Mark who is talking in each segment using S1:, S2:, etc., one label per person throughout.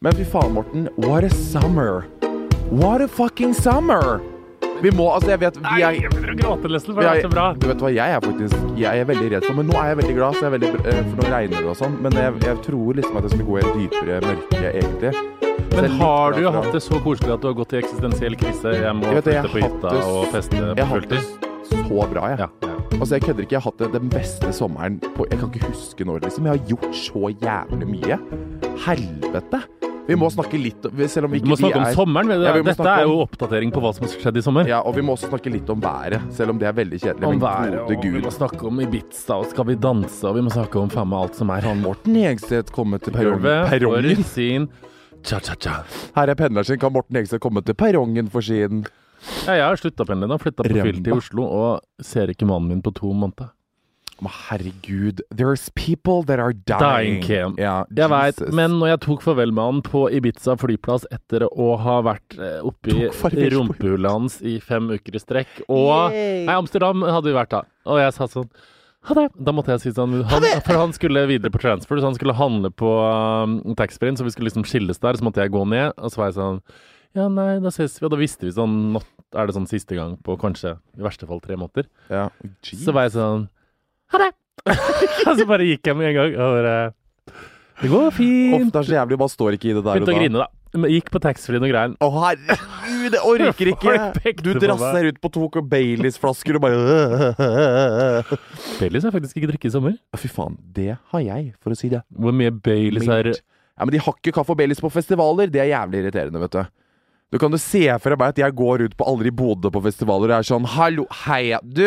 S1: Men fy faen, Morten. What a summer. What a fucking summer. Vi må, altså jeg vet vi er,
S2: begynner å gråte, Leslie, for det
S1: er,
S2: så bra.
S1: Du vet hva, jeg er faktisk Jeg er veldig redd for Men nå er jeg veldig glad, så jeg er veldig, eh, for nå regner det og sånn. Men jeg, jeg tror liksom at jeg skal gå i dypere mørke, egentlig. Jeg
S2: Men har du
S1: jo
S2: hatt det så koselig at du har gått i eksistensiell krise? Jeg må
S1: Jeg det, jeg
S2: flytte på hytta
S1: det
S2: og feste
S1: Jeg
S2: på
S1: det
S2: fulltid?
S1: så bra, jeg.
S2: Ja, ja.
S1: Altså, jeg kødder ikke. Jeg har hatt det den beste sommeren på Jeg kan ikke huske når, liksom. Jeg har gjort så jævlig mye. Helvete! Vi må snakke litt Selv om vi ikke
S2: må snakke
S1: vi
S2: om
S1: er,
S2: sommeren.
S1: Ja, vi
S2: Dette er jo oppdatering på hva som har skjedd i sommer.
S1: Ja, og vi må også snakke litt om været, selv om det er veldig kjedelig.
S2: Om været, og
S1: Gud.
S2: vi må snakke om Ibiza, og skal vi danse, og vi må snakke om faen meg alt som er.
S1: Kan Morten Hegseth komme til perrongen?
S2: cha-cha-cha.
S1: Her er pendleren sin. Kan Morten Hegseth komme til perrongen for sin
S2: Ja, jeg har slutta å pendle. Flytta på fyll til Oslo og ser ikke mannen min på to måneder.
S1: Å, herregud. There's people that are
S2: Dying,
S1: dying.
S2: Kim.
S1: Ja,
S2: Jeg veit, men når jeg tok farvel med han på Ibiza flyplass etter å ha vært eh, oppi rumpehullet hans i fem uker i strekk og
S1: Yay.
S2: Nei, Amsterdam hadde vi vært da. Og jeg sa sånn ha det. Da måtte jeg si sånn han, For han skulle videre på transfer, så han skulle handle på um, taxfree-en, så vi skulle liksom skilles der. Så måtte jeg gå ned, og så var jeg sånn Ja, nei, da ses vi. Og da visste vi sånn nå er det sånn siste gang på kanskje i verste fall tre måneder.
S1: ja.
S2: Så var jeg sånn Ha det! og så bare gikk jeg med en gang. Og bare Det går fint.
S1: Ofte er så jævlig, man står ikke i det der og
S2: Begynte å grine, da. Gikk på taxfree-en og greier.
S1: Å, herregud, jeg orker ikke! Du drasser ut på to Baileys-flasker og bare
S2: Baileys har faktisk ikke drukket i sommer.
S1: Fy faen, det har jeg, for å si det.
S2: Hvor mye Baileys er.
S1: Ja, Men de har ikke kaffe og Baileys på festivaler. Det er jævlig irriterende, vet du. Du kan jo se for deg at jeg går ut på aldri Bodø på festivaler og er sånn Hallo, hei, du!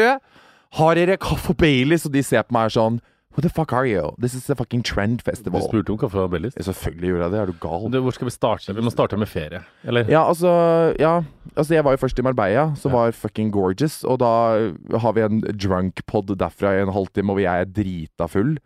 S1: Har dere kaffe og Baileys? Og de ser på meg sånn Who the fuck are you? This is a fucking trend festival.
S2: Du spurte om kaffe og Baileys?
S1: Ja, Selvfølgelig gjorde jeg det. Er du gal?
S2: Du, hvor skal vi starte? Vi må starte med ferie. Eller?
S1: Ja, altså Ja, altså jeg var jo først i Marbella, som
S2: Ja.
S1: var fucking gorgeous. Og da har vi en drunk-pod derfra i en halvtime, og jeg er drita full.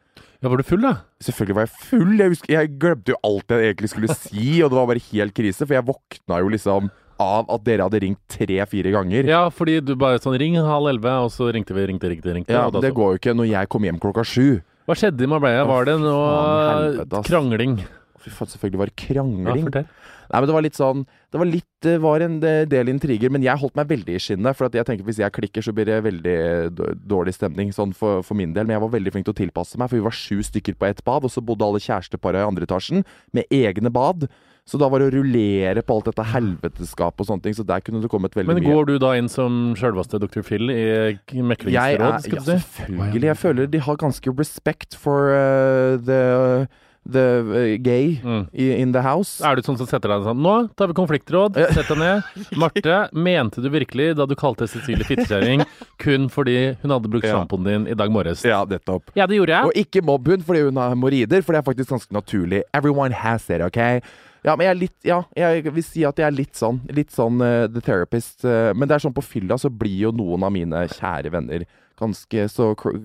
S2: Ja, var du full, da?
S1: Selvfølgelig var jeg full. Jeg, husker, jeg glemte jo alt jeg egentlig skulle si, og det var bare helt krise. For jeg våkna jo liksom av at dere hadde ringt tre-fire ganger.
S2: Ja, fordi du bare sånn Ring halv elleve, og så ringte vi, ringte, ringte. ringte
S1: Ja, Det går jo ikke når jeg kom hjem klokka sju.
S2: Hva skjedde i Marbella? Var det noe
S1: helvete,
S2: krangling?
S1: Fy faen, selvfølgelig var det
S2: Ja,
S1: krangling.
S2: fortell.
S1: Nei, men det var litt sånn Det var litt Det var en del intriger, men jeg holdt meg veldig i skinnet. For at jeg tenker hvis jeg klikker, så blir det veldig dårlig stemning sånn for, for min del. Men jeg var veldig flink til å tilpasse meg, for vi var sju stykker på ett bad, og så bodde alle kjæresteparene i andre etasjen med egne bad. Så da var det å rullere på alt dette helveteskapet og sånne ting, så der kunne det kommet veldig mye.
S2: Men
S1: mye.
S2: går du da inn som sjølveste dr. Phil i
S1: Jeg
S2: meklingsråd, skal
S1: ja,
S2: du si?
S1: selvfølgelig. Jeg føler de har ganske respect for uh, the, the uh, gay
S2: Mm.
S1: in the house.
S2: Er du sånn som setter deg sånn Nå tar vi konfliktråd. Sett deg ned. Marte, mente du virkelig da du kalte Cecilie fittekjerring kun fordi hun hadde brukt
S1: Ja.
S2: sjampoen din i dag morges?
S1: Ja, nettopp.
S2: Ja, det gjorde jeg.
S1: Og ikke mobb hun fordi hun har hemoroider, for det er faktisk ganske naturlig. Everyone has it, OK? Ja, men jeg er litt Ja, jeg vil si at jeg er litt sånn. Litt sånn uh, The Therapist. Uh, men det er sånn på fylla så blir jo noen av mine kjære venner ganske så cr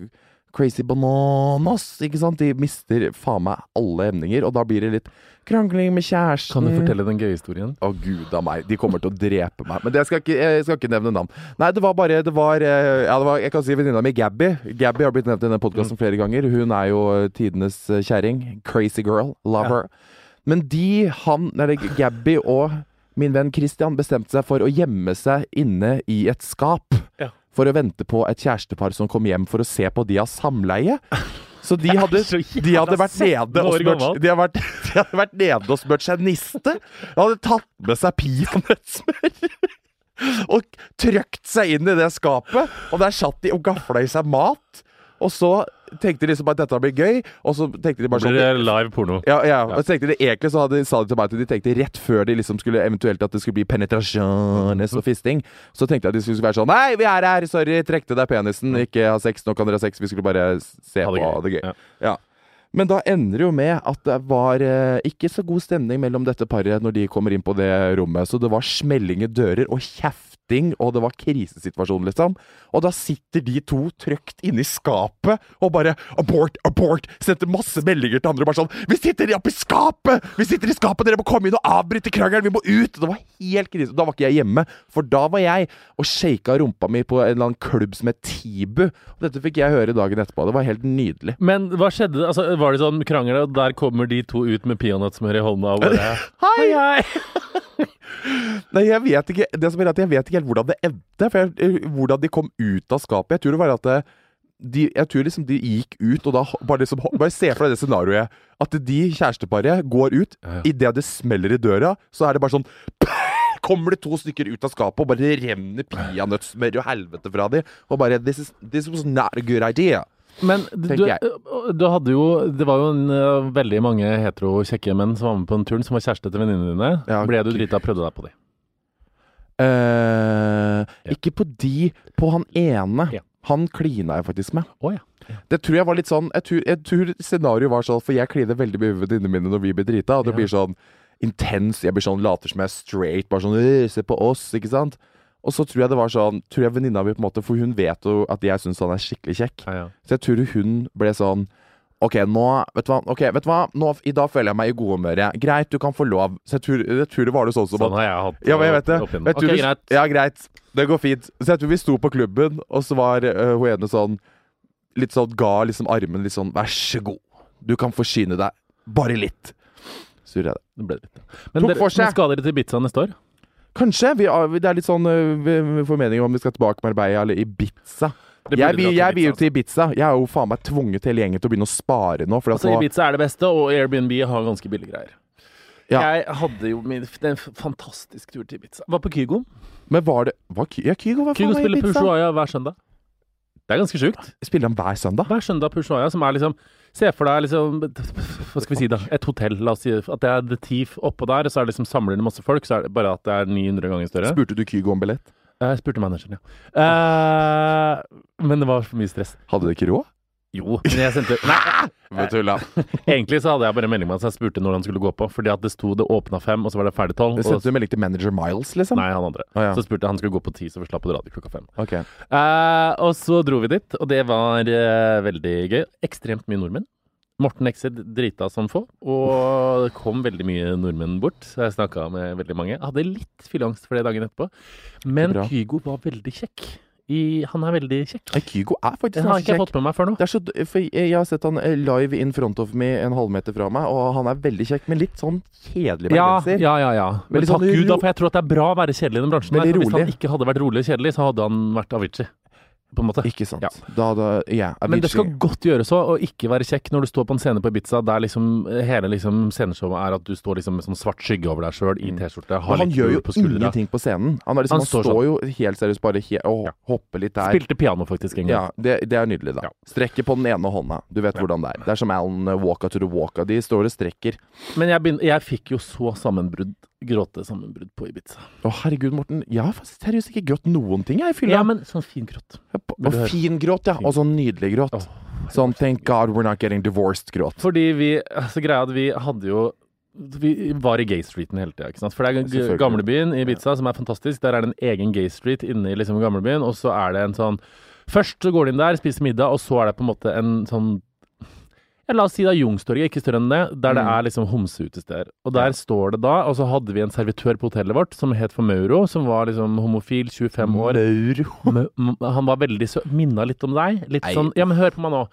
S1: crazy bananas, ikke sant? De mister faen meg alle emninger, og da blir det litt krangling med kjæresten.
S2: Kan du fortelle den gøye historien?
S1: Å, gud a meg. De kommer til å drepe meg. Men det skal ikke, jeg skal ikke nevne navn. Nei, det var bare det var, eh, ja, det var Jeg kan si venninna mi Gabby. Gabby har blitt nevnt i denne podkasten flere ganger. Hun er jo tidenes kjerring. Crazy girl. Love
S2: Ja.
S1: her. Men de, han, eller Gabby og min venn Christian bestemte seg for å gjemme seg inne i et skap.
S2: Ja.
S1: For å vente på et kjærestepar som kom hjem for å se på de av samleie. Så de hadde, de hadde vært nede og
S2: smørt
S1: smurt de, hadde vært, de hadde vært nede og smurt seg niste. De hadde tatt med seg peanøttsmør. Og trøkt seg inn i det skapet. Og der satt de og gafla i seg mat. Og så tenkte de liksom at dette blir gøy, og så tenkte de bare sånn
S2: Blir det live porno?
S1: ja, ja, og så tenkte de Egentlig så hadde, sa de til meg at de tenkte rett før de liksom skulle eventuelt at det skulle bli penetrasjones og fisting, så tenkte jeg at de skulle være sånn Nei, vi er her! Sorry, trekk deg penisen. Ikke ha sex. Nå kan dere ha sex. Vi skulle bare se
S2: Ha det
S1: på
S2: gøy.
S1: det gøy.
S2: Ja.
S1: Ja. Men da ender det jo med at det var eh, ikke så god stemning mellom dette paret når de kommer inn på det rommet. Så det var smelling i dører og kjefting, og det var krisesituasjon, liksom. Og da sitter de to trøkt inne i skapet og bare Abort, abort! Sendte masse meldinger til andre bare sånn Vi sitter oppe i skapet! Vi sitter i skapet! Dere må komme inn og avbryte krangelen! Vi må ut! Det var helt krise. Da var ikke jeg hjemme, for da var jeg og shaka rumpa mi på en eller annen klubb som het Tibu. Og dette fikk jeg høre dagen etterpå. Det var helt nydelig.
S2: Men hva skjedde? Altså, var det sånn krangel, og der kommer de to ut med peanøttsmør i hånda og bare Hei, hei!
S1: Nei, jeg vet ikke Det som er at jeg vet ikke helt hvordan det endte. For jeg, eh, hvordan de kom ut av skapet. Jeg tror det var at det, de, Jeg tror liksom de gikk ut, og da bare, liksom, bare se for deg det scenarioet. At de kjæresteparet går ut.
S2: Ja.
S1: Idet det smeller i døra, så er det bare sånn Kommer det to stykker ut av skapet og bare renner peanøttsmør og helvete fra dem. Og bare this, is, this was not a good idea.
S2: Men du, du hadde jo Det var jo en, veldig mange hetero kjekke menn som var med på en turn, som var kjæreste til venninnene dine.
S1: Ja,
S2: Ble du drita og prøvde deg på de?
S1: Uh,
S2: Ja.
S1: Ikke på de. På han ene.
S2: Ja.
S1: Han klina jeg faktisk med.
S2: Oh, ja.
S1: Det tror jeg var litt sånn Jeg tror, jeg tror scenarioet var sånn For jeg kliner veldig mye med venninnene mine når vi blir drita. Og det
S2: Ja.
S1: blir sånn intens. Jeg blir sånn later som jeg er straight. Bare sånn «Øh, Se på oss, ikke sant? Og så tror jeg det var sånn Tror jeg venninna mi på en måte For hun vet jo at jeg syns han er skikkelig kjekk.
S2: ja, ja.
S1: Så jeg tror hun ble sånn Ok, nå Vet du hva? Ok, vet du hva? Nå, I dag føler jeg meg i gode humøret. Greit, du kan få lov. Så jeg tror, jeg tror det var det sånn som
S2: Sånn har jeg hatt
S1: ja, men jeg vet det.
S2: Vet igjennom.
S1: Jeg tror
S2: Ok,
S1: du-
S2: greit.
S1: Ja, greit. Det går fint. Så jeg tror vi sto på klubben, og så var uh, hun ene sånn Litt sånn ga liksom armen litt sånn Vær så god, du kan forsyne deg. Bare litt. Så gjorde jeg det.
S2: Det ble litt. Men,
S1: Tok
S2: dere,
S1: for seg.
S2: men skal dere til Ibiza neste år?
S1: Kanskje. Vi, det er litt sånn øh, vi- får mening om vi skal tilbake med Marbella eller Ibiza. Jeg vil, jeg vil jo til Ibiza. Jeg er jo faen meg tvunget hele gjengen til å begynne å spare nå.
S2: Altså, Ibiza er det beste, og Airbnb har ganske billige greier.
S1: Ja.
S2: Jeg hadde jo min, en fantastisk tur til Ibiza. Var på Kygo.
S1: Men var det var Ja, Kygo var
S2: Kygo spiller. Pushuaya hver søndag. Det er ganske sjukt.
S1: Spiller han hver søndag?
S2: Hver søndag Pushuaya, som er liksom Se for deg liksom Hva skal vi si, da? Et hotell. La oss si at det er The Thief oppå der, så er det liksom samler det masse folk, så er det bare at det er 900 ganger større.
S1: Spurte du Kygo om billett?
S2: Jeg spurte manageren, ja. Eh, men det var for mye stress.
S1: Hadde du ikke råd?
S2: Jo, men jeg sendte Nei!
S1: Tulla.
S2: Egentlig så hadde jeg bare melding med så jeg spurte når han skulle gå på. Fordi at det sto det åpna fem, og så var det ferdig tolv.
S1: Du
S2: og-
S1: Sendte du melding til manager Miles, liksom?
S2: Nei, han andre.
S1: Oh, ja.
S2: Så spurte jeg han skulle gå på ti, så vi slapp å dra til klokka fem.
S1: Ok.
S2: Uh, og så dro vi dit, og det var uh, veldig gøy. Ekstremt mye nordmenn. Morten Exed drita som få, og det kom veldig mye nordmenn bort. Så jeg snakka med veldig mange. Jeg hadde litt fylleangst for det dagen etterpå. Men. Kygo var veldig kjekk. I, han er veldig kjekk.
S1: Kygo er faktisk
S2: Det har ikke jeg fått med meg før nå.
S1: Det er så, for jeg har sett han eh, live in front of me en halvmeter fra meg, og han er veldig kjekk, men litt sånn kjedelig bergenser.
S2: ja, ja. ja. Men takk
S1: sånn
S2: Gud, da, for jeg tror at det er bra å være kjedelig i den bransjen. Her. Hvis han ikke hadde vært rolig og kjedelig, så hadde han vært Avicii. På en måte.
S1: Ikke sant.
S2: Ja.
S1: Da da, yeah,
S2: Men det skal godt gjøres òg, å ikke være kjekk når du står på en scene på Ibiza der liksom hele liksom sceneshowet er at du står liksom med sånn svart skygge over deg sjøl i
S1: Mm.
S2: T-skjorte,
S1: han
S2: litt
S1: gjør jo
S2: på
S1: ingenting på scenen. Han, liksom,
S2: Han
S1: han,
S2: står
S1: står, jo helt seriøst bare he og
S2: Ja.
S1: hopper litt der.
S2: Spilte piano faktisk en gang.
S1: Ja, det, det er nydelig, da.
S2: Ja.
S1: Strekker på den ene hånda. Du vet hvordan det er. Det er som Alan uh, Walka to the Walka. De står og strekker.
S2: Men jeg, jeg fikk jo så sammenbrudd, gråtesammenbrudd på Ibiza.
S1: Å, herregud, Morten. Jeg har seriøst ikke grått noen ting, jeg, i fylla.
S2: Ja, men sånn fin gråt.
S1: Og fin gråt, ja. Og sånn nydelig gråt.
S2: Oh,
S1: Sånn 'thank God we're not getting divorced'-gråt.
S2: Fordi vi altså Greia at vi hadde jo vi var i Gay Streeten hele tida. ikke sant? For det er gamlebyen i Ibiza som er fantastisk. Der er det en egen Gay Street inne i liksom gamlebyen, og så er det en sånn Først så går de inn der, spiser middag, og så er det på en måte en sånn La oss si da Youngstorget, ikke større enn det, der det
S1: Mm.
S2: er liksom homseutesteder. Og der står det da, og så hadde vi en servitør på hotellet vårt som het for Mauro, som var liksom homofil, 25 år.
S1: Mauro.
S2: Han var veldig søt. Minna litt om deg. Litt sånn Ja, men hør på meg nå.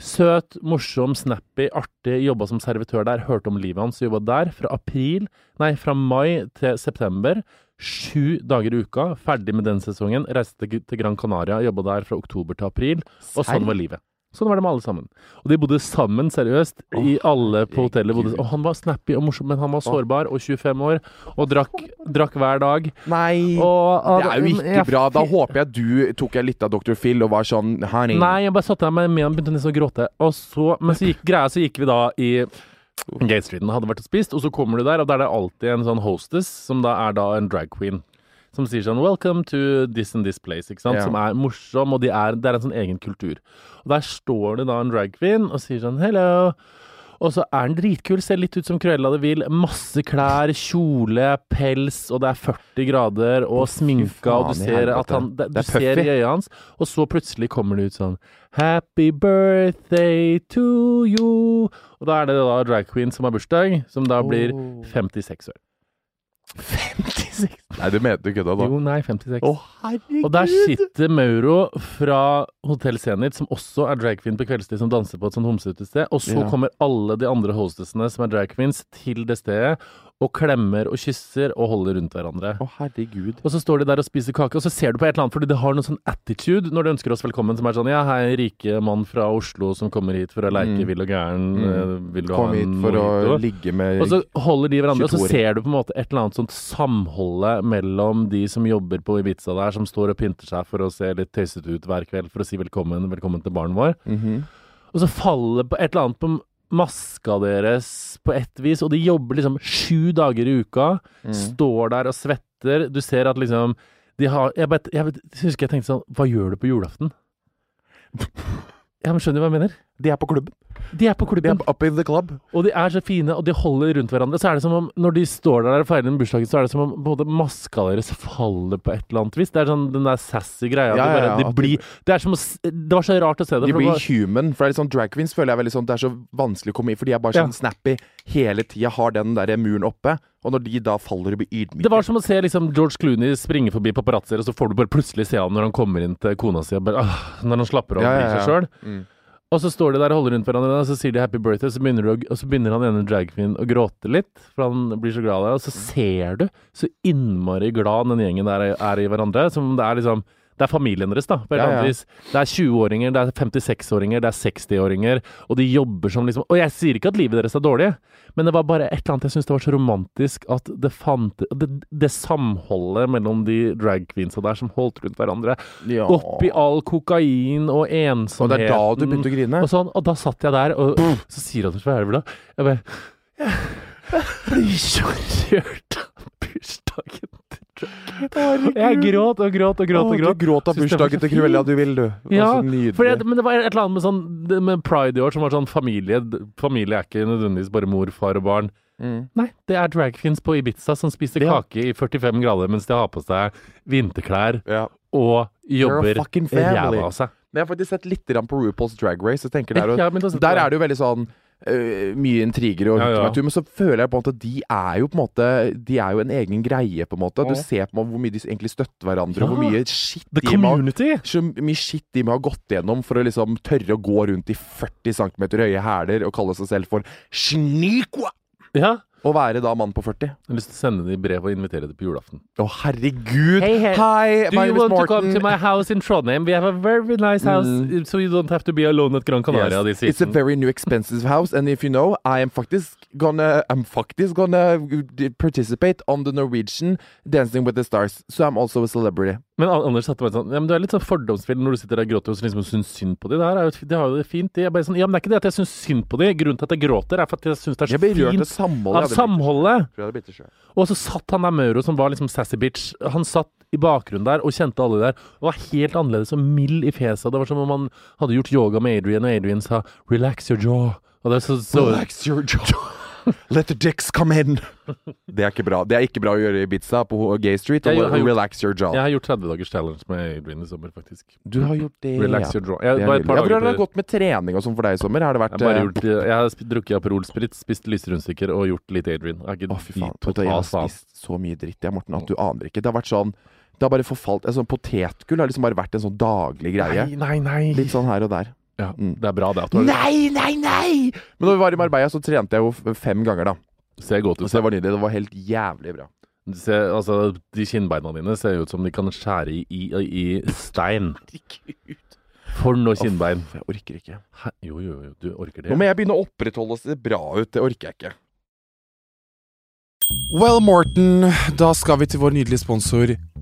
S2: Søt, morsom, snappy, artig. Jobba som servitør der. Hørte om livet hans. Jobba der fra april Nei, fra mai til september. Sju dager i uka. Ferdig med den sesongen. Reiste til Gran Canaria. Jobba der fra oktober til april. Og sånn var livet. Sånn var det med alle sammen. Og de bodde sammen, seriøst. I alle på hotellet. Bodde, og han var snappy og morsom, men han var sårbar og 25 år. Og drakk, drakk hver dag.
S1: Nei.
S2: Og,
S1: det er jo ikke bra. Da håper jeg du tok jeg litt av Dr. Phil og var sånn Honey.
S2: Nei, jeg bare satte meg med han, begynte nesten å gråte. Og så, men så gikk greia, så gikk vi da i Gate Streeten, hadde vært og spist, og så kommer du der, og der er det alltid en sånn hostess, som da er da en drag queen. Som sier sånn 'Welcome to this and this place', ikke sant?
S1: Ja.
S2: Som er morsom, og de er, det er en sånn egen kultur. Og der står det da en drag queen og sier sånn 'hello'. Og så er den dritkul, ser litt ut som Cruella de Vil. Masse klær, kjole, pels, og det er 40 grader, og sminka, og du ser at han det,
S1: Det
S2: Du
S1: er
S2: ser i øya hans, og så plutselig kommer det ut sånn Happy birthday to you. Og da er det da drag queen som har bursdag, som da blir 56 år.
S1: 56 Nei, det mente du kødda da?
S2: Jo, nei, 56.
S1: Å, herregud!
S2: Og der sitter Mauro fra Hotell Zenit, som også er drag queen på kveldstid, som danser på et sånt homseutested. Og så
S1: Ja.
S2: kommer alle de andre hostessene som er drag queens, til det stedet og klemmer og kysser og holder rundt hverandre.
S1: Å, herregud.
S2: Og så står de der og spiser kake, og så ser du på et eller annet, fordi det har noe sånn attitude når de ønsker oss velkommen, som er sånn Ja, hei, rike mann fra Oslo som kommer hit for å leke
S1: Mm.
S2: vill og gæren.
S1: Mm.
S2: eh, Vil du
S1: Kom
S2: ha
S1: hit
S2: for
S1: for å ligge med
S2: Og så holder de hverandre, og så ser du på en måte et eller annet sånt samholdet mellom de som jobber på Ibiza der, som står og pynter seg for å se litt tøysete ut hver kveld for å si velkommen, velkommen til barnet vår.
S1: Mhm.
S2: Og så faller på et eller annet på maska deres på ett vis, og de jobber liksom sju dager i uka,
S1: Mm.
S2: står der og svetter. Du ser at liksom de har Jeg, vet, jeg vet, husker jeg tenkte sånn Hva gjør du på julaften? Ja, men Skjønner du hva jeg mener?
S1: De er på klubben.
S2: De er på klubben.
S1: De er up in the club.
S2: Og de er så fine, og de holder rundt hverandre. Så er det som om, når de står der og feirer den bursdagen, så er det som om både maska deres faller på et eller annet vis. Det er sånn den der sassy greia.
S1: Ja, ja, ja,
S2: de
S1: de-
S2: blir, det er som å Det var så rart å se det.
S1: De blir human. For det er litt sånn Drag queens føler jeg veldig sånn Det er så vanskelig å komme i, for de er bare sånn snappy hele tida, har den der muren oppe. Og når de da faller og blir ydmyke
S2: Det var som å se liksom George Clooney springe forbi paparazzoer, og så får du bare plutselig se han når han kommer inn til kona si, og bare, ah, når han slapper av og blir seg sjøl.
S1: Mm.
S2: Og så står de der og holder rundt hverandre, og så sier de 'happy birthday', så begynner, du, å- og så begynner han ene dragqueen å gråte litt, for han blir så glad av deg, og så ser du så innmari glad den gjengen der er, er i hverandre, som det er liksom det er familien deres, da.
S1: Ja, ja.
S2: Det er 20-åringer, det er 56-åringer, det er 60-åringer, og de jobber som liksom Og jeg sier ikke at livet deres er dårlig, men det var bare et eller annet jeg syntes det var så romantisk at det fant Det, det samholdet mellom de drag queensa der som holdt rundt hverandre,
S1: Ja.
S2: oppi all kokain og ensomheten Og
S1: det er da du begynte å grine?
S2: og sånn, og da satt jeg der, og så sier han hva er det for noe? Jeg bare Jeg blir så rørt av bursdagen til Jeg gråt og gråt og gråt. og gråt.
S1: Du gråt av bursdagen til Cruella du vil, du.
S2: Ja, det, men det var et eller annet med sånn med pride i år som var sånn familie Familie er ikke nødvendigvis bare mor, far og barn.
S1: Mm.
S2: Nei, det er dragqueens på Ibiza som spiser
S1: Ja.
S2: kake i 45 grader mens de har på seg vinterklær
S1: Ja.
S2: og jobber ræva av seg.
S1: Men jeg har faktisk sett litt på RuPaul's Drag Race. Jeg tenker der, og,
S2: Ja,
S1: der er det jo veldig sånn øh, mye intriger og
S2: Ja, ja.
S1: men så føler jeg på en måte at de er jo på en måte De er jo en egen greie, på en måte. Du ser på hvor mye de egentlig støtter hverandre, og hvor mye shit de har, ha så mye shit de må ha gått gjennom for å liksom tørre å gå rundt i 40 cm høye hæler og kalle seg selv for snikwa!
S2: Ja.
S1: Og være da mann på 40.
S2: Jeg har lyst til å sende dem brev og invitere dem på julaften.
S1: Å, herregud!
S2: Hey, hey,
S1: Hi,
S2: Do
S1: my
S2: you want Morten. to come to my house in Trondheim? We have a very nice house,
S1: Mm.
S2: so you don't have to be alone at Gran Canaria
S1: Yes. It's a very new expensive house, and if you know, I am faktisk gonna I'm faktisk gonna participate on the Norwegian Dancing with the Stars, so I'm also a celebrity.
S2: Men Anders satte meg sånn ja, men Du er litt sånn fordomsfull når du sitter der og gråter og liksom syns synd på dem. Det, her er jo, de har jo det fint. De er bare sånn, ja, men det er ikke det at jeg syns synd på dem. Grunnen til at jeg gråter, er for at jeg syns det er
S1: Jeg
S2: så
S1: blir rørt av
S2: fint
S1: samholdet.
S2: Samholdet. Og så satt han der Mauro, som var liksom sassy bitch. Han satt i bakgrunnen der og kjente alle der. Og var helt annerledes og mild i fjeset. Det var som om han hadde gjort yoga med Adrian, og Adrian sa 'relax your jaw'. Og det så, så
S1: Relax your jaw. Let the dicks come in. Det er ikke bra. Det er ikke bra å gjøre i Ibiza på Gay Street.
S2: Jeg gjort-
S1: relax your jaw.
S2: Jeg har gjort 30 dagers challenge med Adrian i sommer, faktisk.
S1: Du har gjort det,
S2: Relax your jaw.
S1: Det
S2: Jeg, var et
S1: nydelig.
S2: par
S1: ja, Hvordan har det gått med trening og sånn for deg i sommer? Har det vært
S2: jeg har,
S1: eh,
S2: gjort, jeg har drukket Aperol Spritz, spist lysrundstykker og gjort litt Adrian. Jeg
S1: Å, fy faen.
S2: gitt
S1: Jeg har spist så mye dritt, jeg, Morten, at du aner ikke. Det har vært sånn Det har bare forfalt altså, Potetgull har liksom bare vært en sånn daglig greie.
S2: Nei, nei, nei.
S1: Litt sånn her og der.
S2: Ja,
S1: Mm.
S2: det er bra, det. At du har
S1: Nei, nei, nei! Men når vi var i Marbella, så trente jeg jo fem ganger, da.
S2: ser godt ut.
S1: Det var nydelig. Det var helt jævlig bra.
S2: Se, altså, de kinnbeina dine ser ut som de kan skjære i, i, i stein. For noe kinnbein.
S1: Off, jeg orker ikke.
S2: Hæ? Jo, jo, jo, du orker det.
S1: Nå må jeg begynne å opprettholde å se bra ut. Det orker jeg ikke. Well, Morten, da skal vi til vår nydelige sponsor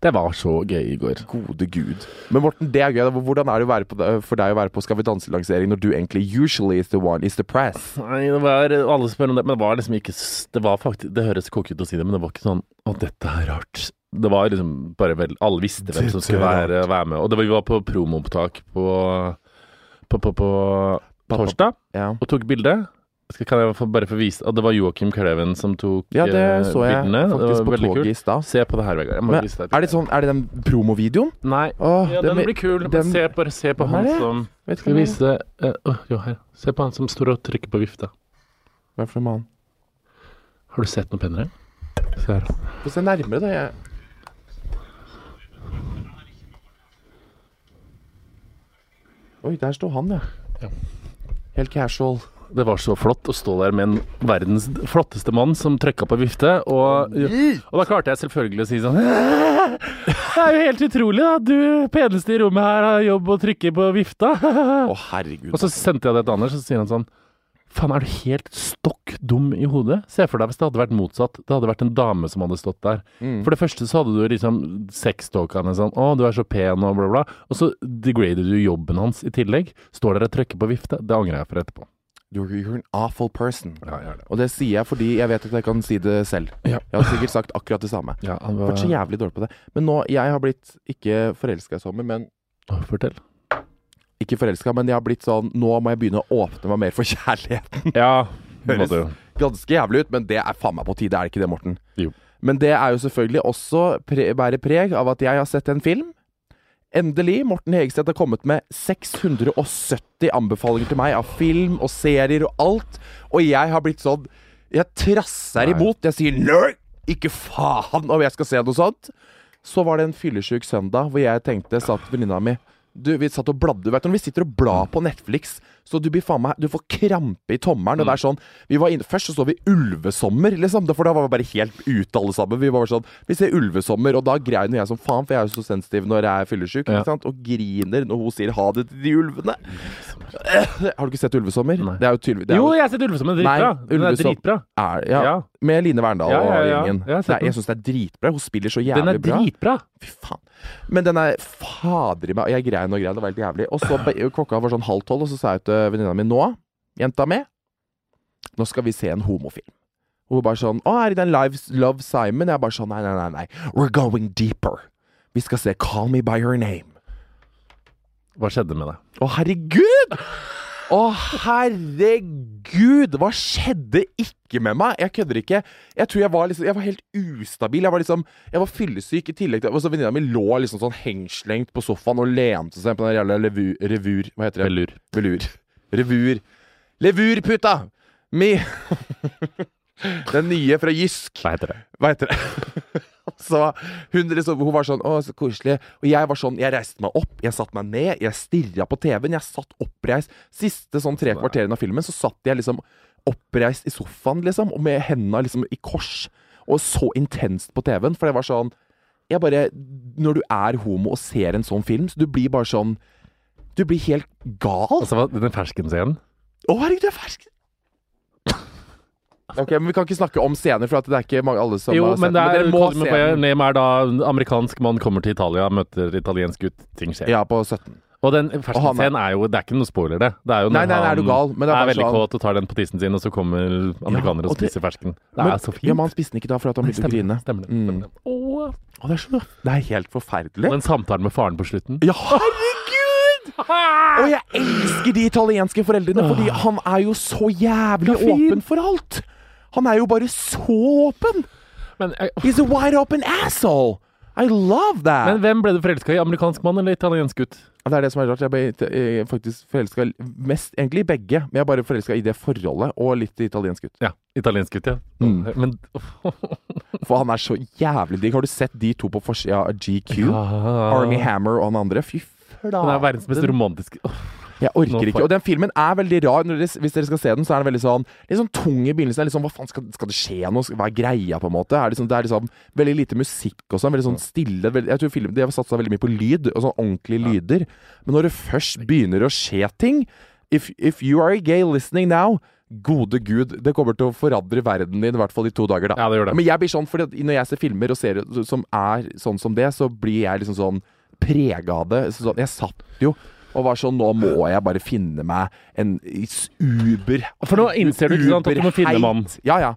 S2: Det var så gøy i går.
S1: Gode gud. Men Morten, det er gøy. Hvordan er det å være på, for deg å være på Skal vi danse-lansering når du egentlig usually is the one, is the press?
S2: Nei, det var, alle spør om det, men det var liksom ikke Det var faktisk Det høres koke ut å si det, men det var ikke sånn Å, dette er rart. Det var liksom bare vel Alle visste hvem som skulle være, være med. Og det var, vi var på promoopptak på på, på, på torsdag
S1: Ja.
S2: og tok bilde. Skal, kan jeg få, bare få vise Og det var Joakim Kleven som tok
S1: Ja, det
S2: eh,
S1: så jeg
S2: bildene.
S1: Faktisk på toget i stad.
S2: Se på det her, Vegard. Jeg må
S1: Men
S2: vise deg.
S1: Er det sånn, er det den promovideoen?
S2: Nei.
S1: Åh,
S2: Ja,
S1: den
S2: den blir kul.
S1: Den-
S2: se, bare se på han som Skal vi vise uh, jo, her. Se på han som står og trykker på vifta.
S1: Hva er det for en mann?
S2: Har du sett noe pennere? Se her.
S1: Få se nærmere, da. Jeg. Oi, der står han, ja.
S2: Ja.
S1: Helt casual.
S2: Det var så flott å stå der med en verdens flotteste mann som trykka på vifte, og, og da klarte jeg selvfølgelig å si sånn Det er jo helt utrolig, da! Du peneste i rommet her har jobb og trykker på vifta.
S1: Å, herregud.
S2: Og så sendte jeg det til Anders, og så sier han sånn Faen, er du helt stokk dum i hodet? Se for deg hvis det hadde vært motsatt. Det hadde vært en dame som hadde stått der.
S1: Mm.
S2: For det første så hadde du liksom sextalkene sånn Å, du er så pen, og bla, bla. Og så degrader du jobben hans i tillegg. Står der og trykker på vifte. Det angrer jeg for etterpå.
S1: You're, you're an awful person.
S2: Ja, er det.
S1: Og det sier jeg fordi jeg vet at jeg kan si det selv.
S2: Ja.
S1: Jeg har sikkert sagt akkurat det samme.
S2: Ja, han
S1: har vært så jævlig dårlig på det. Men nå, jeg har blitt ikke forelska i sommer, men
S2: Fortell.
S1: Ikke forelska, men jeg har blitt sånn Nå må jeg begynne å åpne meg mer for kjærligheten.
S2: Ja,
S1: Høres-. Ganske jævlig ut, men det er faen meg på tide, er det ikke det, Morten?
S2: Jo.
S1: Men det er jo selvfølgelig også pre bærer preg av at jeg har sett en film. Endelig. Morten Hegseth har kommet med 670 anbefalinger til meg av film og serier og alt. Og jeg har blitt sånn Jeg trasser
S2: Nei.
S1: imot. Jeg sier nei, ikke faen om jeg skal se noe sånt. Så var det en fyllesyk søndag hvor jeg tenkte, satt venninna mi du, Vi satt og bladde. Vet du, når vi sitter og blar på Netflix, så du blir faen meg Du får krampe i tommelen. Og det er sånn Vi var inne, Først så så vi Ulvesommer, liksom. For da var vi bare helt ute, alle sammen. Vi var bare sånn Vi ser Ulvesommer, og da grein jeg som faen, for jeg er jo så sensitiv når jeg er fyllesyk,
S2: Ja.
S1: og griner når hun sier ha det til de ulvene. Har du ikke sett Ulvesommer?
S2: Nei.
S1: Det er jo tydelig
S2: Jo, jeg har sett Ulvesommen. Dritbra.
S1: Nei,
S2: Den er dritbra.
S1: er, ja,
S2: Ja.
S1: Med Line Verndal og gjengen.
S2: Jeg
S1: jeg syns det er dritbra. Hun spiller så jævlig bra.
S2: Den er dritbra.
S1: Fy faen. Men den er fader i meg. Jeg grein og grein. Det var helt jævlig. Og så klokka var sånn halv tolv, og så sa jeg til venninna mi nå, jenta mi, nå skal vi se en homofilm. Og hun bare sånn Å, er det den Live, Love Simon? Jeg bare sånn Nei, nei, nei. nei. We're going deeper. Vi skal se Call Me By Your Name.
S2: Hva skjedde med deg?
S1: Å, herregud! Å, herregud! Hva skjedde ikke med meg? Jeg kødder ikke. Jeg tror jeg var liksom Jeg var helt ustabil. Jeg var liksom Jeg var fyllesyk i tillegg til Og så Venninna mi lå liksom sånn hengslengt på sofaen og lente seg på den jævla levur, revur Hva heter det?
S2: Velur.
S1: Velur. Revur. Levurputa! Mi Den nye fra Jysk.
S2: Hva heter det?
S1: Hva heter det? så hun, liksom, hun var sånn Å, så koselig. Og jeg var sånn Jeg reiste meg opp, jeg satte meg ned, jeg stirra på TV-en. Jeg satt oppreist. Siste sånn tre kvarterene av filmen så satt jeg liksom oppreist i sofaen, liksom, og med hendene liksom i kors. Og så intenst på TV-en, for det var sånn Jeg bare Når du er homo og ser en sånn film, så du blir bare sånn Du blir helt gal.
S2: Altså, den ferskenscenen?
S1: Å, herregud, det er fersk! Ok, men Vi kan ikke snakke om scener, for at det er ikke mange, alle som
S2: Jo,
S1: har sett
S2: men det er,
S1: dere må se den.
S2: Er da amerikansk mann kommer til Italia, møter italiensk gutt, ting skjer.
S1: Ja, på 17.
S2: Og den
S1: Og er-
S2: ferskenscenen er jo Det er ikke noe spoiler, det. Det er jo
S1: Nei,
S2: når
S1: nei, nei, er du gal? Men det er
S2: er, veldig
S1: sånn-
S2: kåt og tar den på tissen sin, og så kommer amerikanere
S1: og
S2: og
S1: det-
S2: spiser fersken. Det
S1: Men-
S2: er så fint.
S1: Ja, men han spiste den ikke da for at han begynte å grine.
S2: Stemmer det.
S1: Mm.
S2: Stemmer det. Åh.
S1: Det er så Det er helt forferdelig.
S2: Den samtalen med faren på slutten.
S1: Ja, herregud! Og jeg elsker de italienske foreldrene, fordi han er jo så jævlig åpen for alt. Han er jo bare så åpen.
S2: Men, eh,
S1: He's a wide open asshole. I love that.
S2: men hvem ble du forelska i? Amerikansk mann eller italiensk gutt?
S1: det er det som er rart. Jeg ble eh, faktisk forelska mest Egentlig i begge, men jeg er bare forelska i det forholdet, og litt i italiensk gutt.
S2: Ja, italiensk gutt, ja.
S1: Mm.
S2: Men
S1: For han er så jævlig digg. Har du sett de to på forsida av GQ?
S2: ja.
S1: Army Hammer og han andre? Fy
S2: Den er verdens mest romantiske
S1: Jeg orker ikke. Og den filmen er veldig rar. Dere, hvis dere skal se den, så er den veldig sånn Litt sånn tung i begynnelsen. Litt sånn, Hva faen, skal, skal det skje noe? Hva er greia, på en måte? Er det, sånn, det er liksom veldig lite musikk og sånn. Veldig sånn stille. Veldig, jeg tror film, De har satsa veldig mye på lyd, og sånn ordentlige lyder. Men når det først begynner å skje ting If, if you are a gay listening now Gode gud, det kommer til å forandre verden din, i hvert fall i to dager, da.
S2: Ja, det det.
S1: Men jeg blir sånn, for når jeg ser filmer og serier som er sånn som det, så blir jeg liksom sånn prega av det. Så Sånn, jeg satt jo og var sånn Nå må jeg bare finne meg en Uber
S2: For nå innser du, ikke sant, at du må finne mann.
S1: Ja, ja.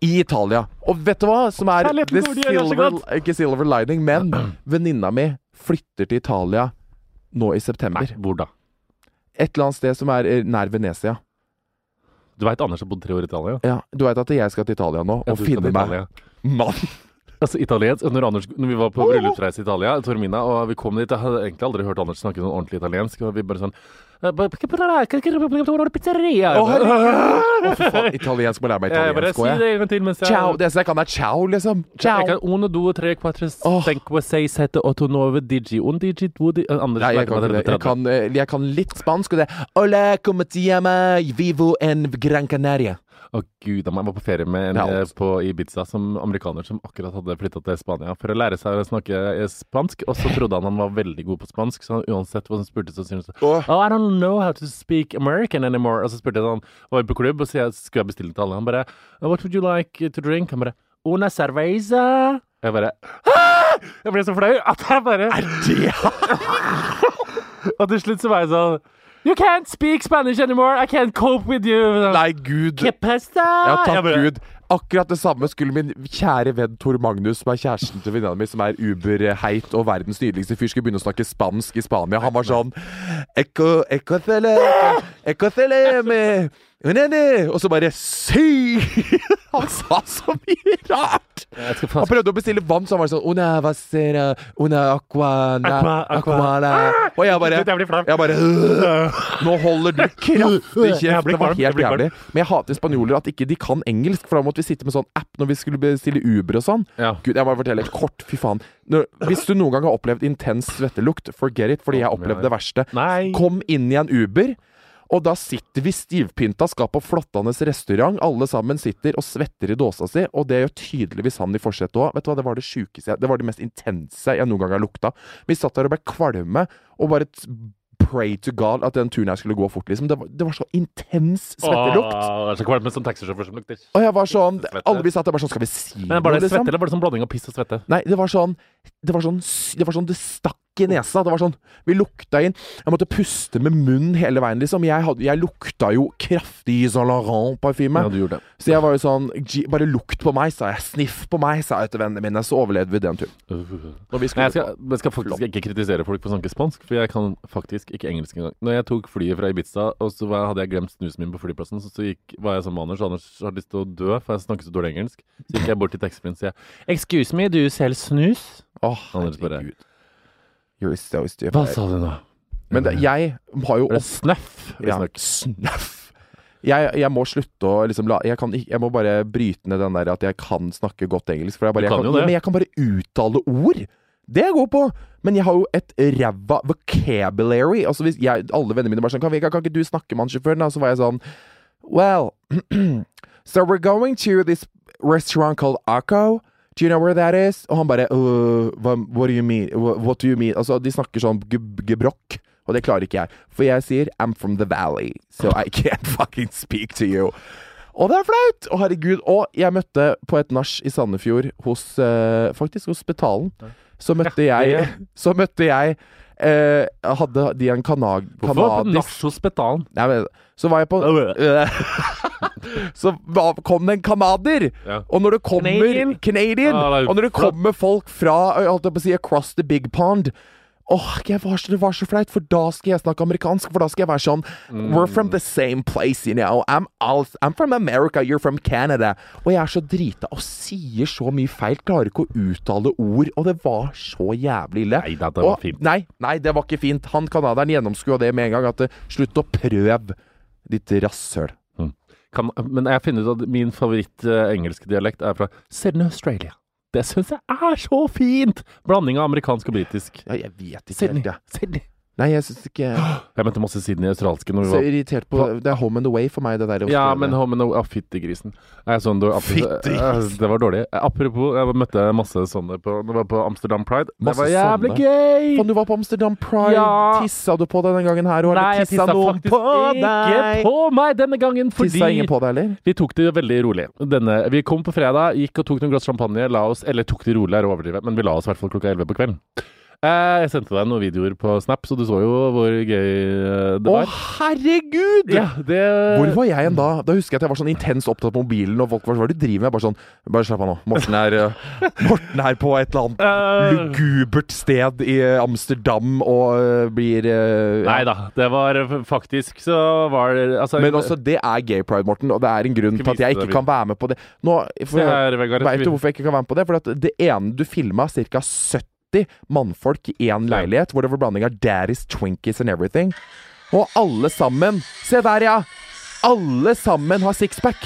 S1: I Italia. Og vet du hva som er the silver. Ikke silver lining, men venninna mi flytter til Italia nå i september.
S2: Nei, hvor da?
S1: Et eller annet sted som er eh, nær Venezia.
S2: Du veit Anders har bodd tre år i Italia?
S1: Ja, Du veit at jeg skal til Italia nå
S2: Ja,
S1: og finne meg mann.
S2: Altså italiensk. Når, Anders, når vi var på bryllupsreise i Italia, Tormina, og vi kom dit Jeg hadde egentlig aldri hørt Anders snakke sånn ordentlig italiensk. Og vi bare sånn Pizzeria!
S1: Å, faen. Italiensk må lære meg italiensk
S2: si
S1: òg,
S2: det
S1: jeg.
S2: til mens jeg
S1: Ciao. Det eneste jeg kan, er ciao, liksom. Ciao.
S2: Jeg kan uno, due, tre, quattro, cinque, sei, sette, otto, nove, digi, un digi, due, di
S1: Nei, jeg kan,
S2: meg
S1: ikke det. jeg, kan, eh, jeg kan litt spansk, og det Hola, como te llama? Vivo en Gran Canaria.
S2: Å gud, jeg var på ferie med en
S1: Ja,
S2: eh, på Ibiza som amerikaner som akkurat hadde flytta til Spania for å lære seg å snakke eh, spansk, og så trodde han han var veldig god på spansk, så han, uansett hva han spurte, så syntes han Oh, I don't know how to speak American anymore. Og så spurte han, var på klubb, og så jeg, skulle jeg bestille til alle. Han bare What would you like to drink? Han bare Una cerveza. Jeg bare «Hæ?» Jeg ble så flau at jeg bare
S1: Er det
S2: Og til slutt så var jeg sånn You can't speak Spanish anymore. I can't cope with you.
S1: Nei, gud.
S2: ¿Qué pasa?
S1: Ja, takk
S2: bare-
S1: Gud. Akkurat det samme skulle min kjære venn Tor Magnus, som er kjæresten til venninna mi, som er uberheit og verdens nydeligste fyr, skulle begynne å snakke spansk i Spania. Han var sånn Eco, eco, cele, eco, cele, me, unene. Og så bare Sy! Han sa så mye rart! Han prøvde å bestille vann, så han var sånn Una vasera, una aqua, na,
S2: Aqua, aqua.
S1: aqua, Og jeg bare
S2: Jeg
S1: bare «Øh, Nå holder du kraftig kjeft. Det var helt jævlig. Men jeg hater spanjoler at ikke de kan engelsk, for da måtte vi sitte med sånn app når vi skulle bestille Uber og sånn. Gud, jeg må fortelle et kort, fy faen. Hvis du noen gang har opplevd intens svettelukt, forget it, fordi jeg opplevde det verste. Kom inn i en Uber. Og da sitter vi stivpynta, skal på flottende restaurant. Alle sammen sitter og svetter i dåsa si, og det gjør tydeligvis han i forsetet òg. Vet du hva, det var det sjukeste Det var det mest intense jeg noen gang har lukta. Vi satt der og ble kvalme, og bare pray to God at den turen her skulle gå fort, liksom. Det var, det var så intens svettelukt.
S2: Åh, det er så kvalmt med sånn taxisjåfør som lukter.
S1: Og jeg var sånn Alle vi satt der bare sånn Skal vi si
S2: Men var
S1: det liksom?
S2: svette, eller var det sånn blanding av piss og svette?
S1: Nei, det var sånn Det var sånn Det var sånn Det stakk i nesa. Det var sånn Vi lukta inn Jeg måtte puste med munnen hele veien, liksom. Jeg, hadde, jeg lukta jo kraftig Saint Laurent-parfyme.
S2: Ja, du.
S1: Så jeg var jo sånn Bare lukt på meg, sa jeg. Sniff på meg, sa jeg til vennene mine. Så overlevde vi den turen. Vi
S2: Nei, jeg skal, jeg skal faktisk ikke kritisere folk for å snakke spansk, for jeg kan faktisk ikke engelsk engang. Når jeg tok flyet fra Ibiza, og så hadde jeg glemt snusen min på flyplassen, så, så gikk, var jeg sammen med Anders, Anders hadde lyst til å dø, for jeg snakket så dårlig engelsk. Så gikk jeg bort til taxfree-en og sa 'Excuse me, you sell snus?'
S1: Åh,
S2: Anders bare-.
S1: You're so stupid.
S2: Hva sa du nå?
S1: Men det, jeg har jo
S2: Er det snøff?
S1: Ja, snøff. Jeg, jeg må slutte å liksom la jeg, kan, jeg må bare bryte ned den der at jeg kan snakke godt engelsk. For jeg, bare,
S2: Du
S1: jeg
S2: kan
S1: kan, ja, men jeg kan bare uttale ord. Det jeg god på. Men jeg har jo et ræva vocabulary. Altså hvis jeg, Alle vennene mine bare sånn kan, vi, kan ikke du snakke med han sjåføren? da? Så var jeg sånn Well, so we're going to this restaurant called Akko. Do you know where that is? Og han bare uh, What do you mean? What, do you mean? Altså, de snakker sånn ge- gebrokk. Og det klarer ikke jeg. For jeg sier I'm from the valley, so I can't fucking speak to you. Og det er flaut! Å, herregud. Og jeg møtte på et nach i Sandefjord hos uh, Faktisk hos Spetalen. Så møtte jeg Så møtte jeg uh, Hadde de en kanag...
S2: Hvorfor på
S1: kanadisk
S2: nach hos Spetalen?
S1: Nei, men, Så var jeg på Så kom det en canadier!
S2: Ja.
S1: Og når det kommer
S2: Canadian?
S1: Canadian
S2: Ah,
S1: og når det kommer folk fra jeg på å si, across the big pond Åh, jeg var så, Det var så flaut, for da skal jeg snakke amerikansk. For da skal jeg være sånn We're from the same place, you know. I'm, also, I'm from America, you're from Canada. Og jeg er så drita og sier så mye feil. Klarer ikke å uttale ord. Og det var så jævlig ille.
S2: Nei, det var
S1: Og-
S2: fint.
S1: Nei, nei, det var ikke fint. Han canadieren gjennomskua det med en gang. At slutt å prøve, ditt rasshøl.
S2: Kan, men jeg finner ut at min favoritt eh, dialekt er fra Sydney, Australia. Det syns jeg er så fint! Blanding av amerikansk og britisk.
S1: Ja, jeg vet ikke
S2: Sydney.
S1: helt, ja.
S2: Sydney.
S1: Nei, jeg syns ikke
S2: Jeg møtte masse Sydney australske når vi
S1: Så
S2: var
S1: irritert på Det er home and away for meg, det der.
S2: Ja,
S1: Australia.
S2: men home and away- ah, Fyttegrisen. grisen. så en dårlig-
S1: Fyttegrisen.
S2: eh, Det var dårlig. Apropos, jeg møtte masse sånne på, det var på Amsterdam Pride. Det
S1: Masse
S2: var jævlig
S1: sånne.
S2: gøy!
S1: Faen, du var på Amsterdam Pride.
S2: Ja.
S1: Tissa du på deg den gangen her? Og
S2: Nei, jeg
S1: tissa
S2: tissa
S1: noen
S2: faktisk
S1: på
S2: ikke
S1: deg?
S2: på meg denne gangen, fordi
S1: Tissa ingen på deg, eller?
S2: Vi tok det jo veldig rolig. Denne, vi kom på fredag, gikk og tok noen glass champagne, la oss Eller tok det rolig, er å overdrive, men vi la oss i hvert fall klokka 11 på kvelden. Eh, jeg sendte deg noen videoer på Snap, så du så jo hvor gøy det var.
S1: Å, herregud!
S2: Ja, det
S1: Hvor var jeg igjen da? Da husker jeg at jeg var sånn intens opptatt på mobilen, og folk var sånn Hva er det du driver med? Jeg bare sånn Bare slapp av nå. Morten er, uh, Morten er på et eller annet
S2: Eh,
S1: lugubert sted i Amsterdam og blir ja.
S2: Nei da, det var faktisk så var det altså,
S1: Men også, det er gay pride, Morten, og det er en grunn til at jeg ikke kan være med på det. Nå, for,
S2: Se her, Vegard.
S1: Vet du hvorfor jeg ikke kan være med på det? For at det ene du filma, ca. 70 mannfolk i én leilighet, hvor det var blanding av daddies, twinkies and everything. Og alle sammen Se der, ja! Alle sammen har sixpack.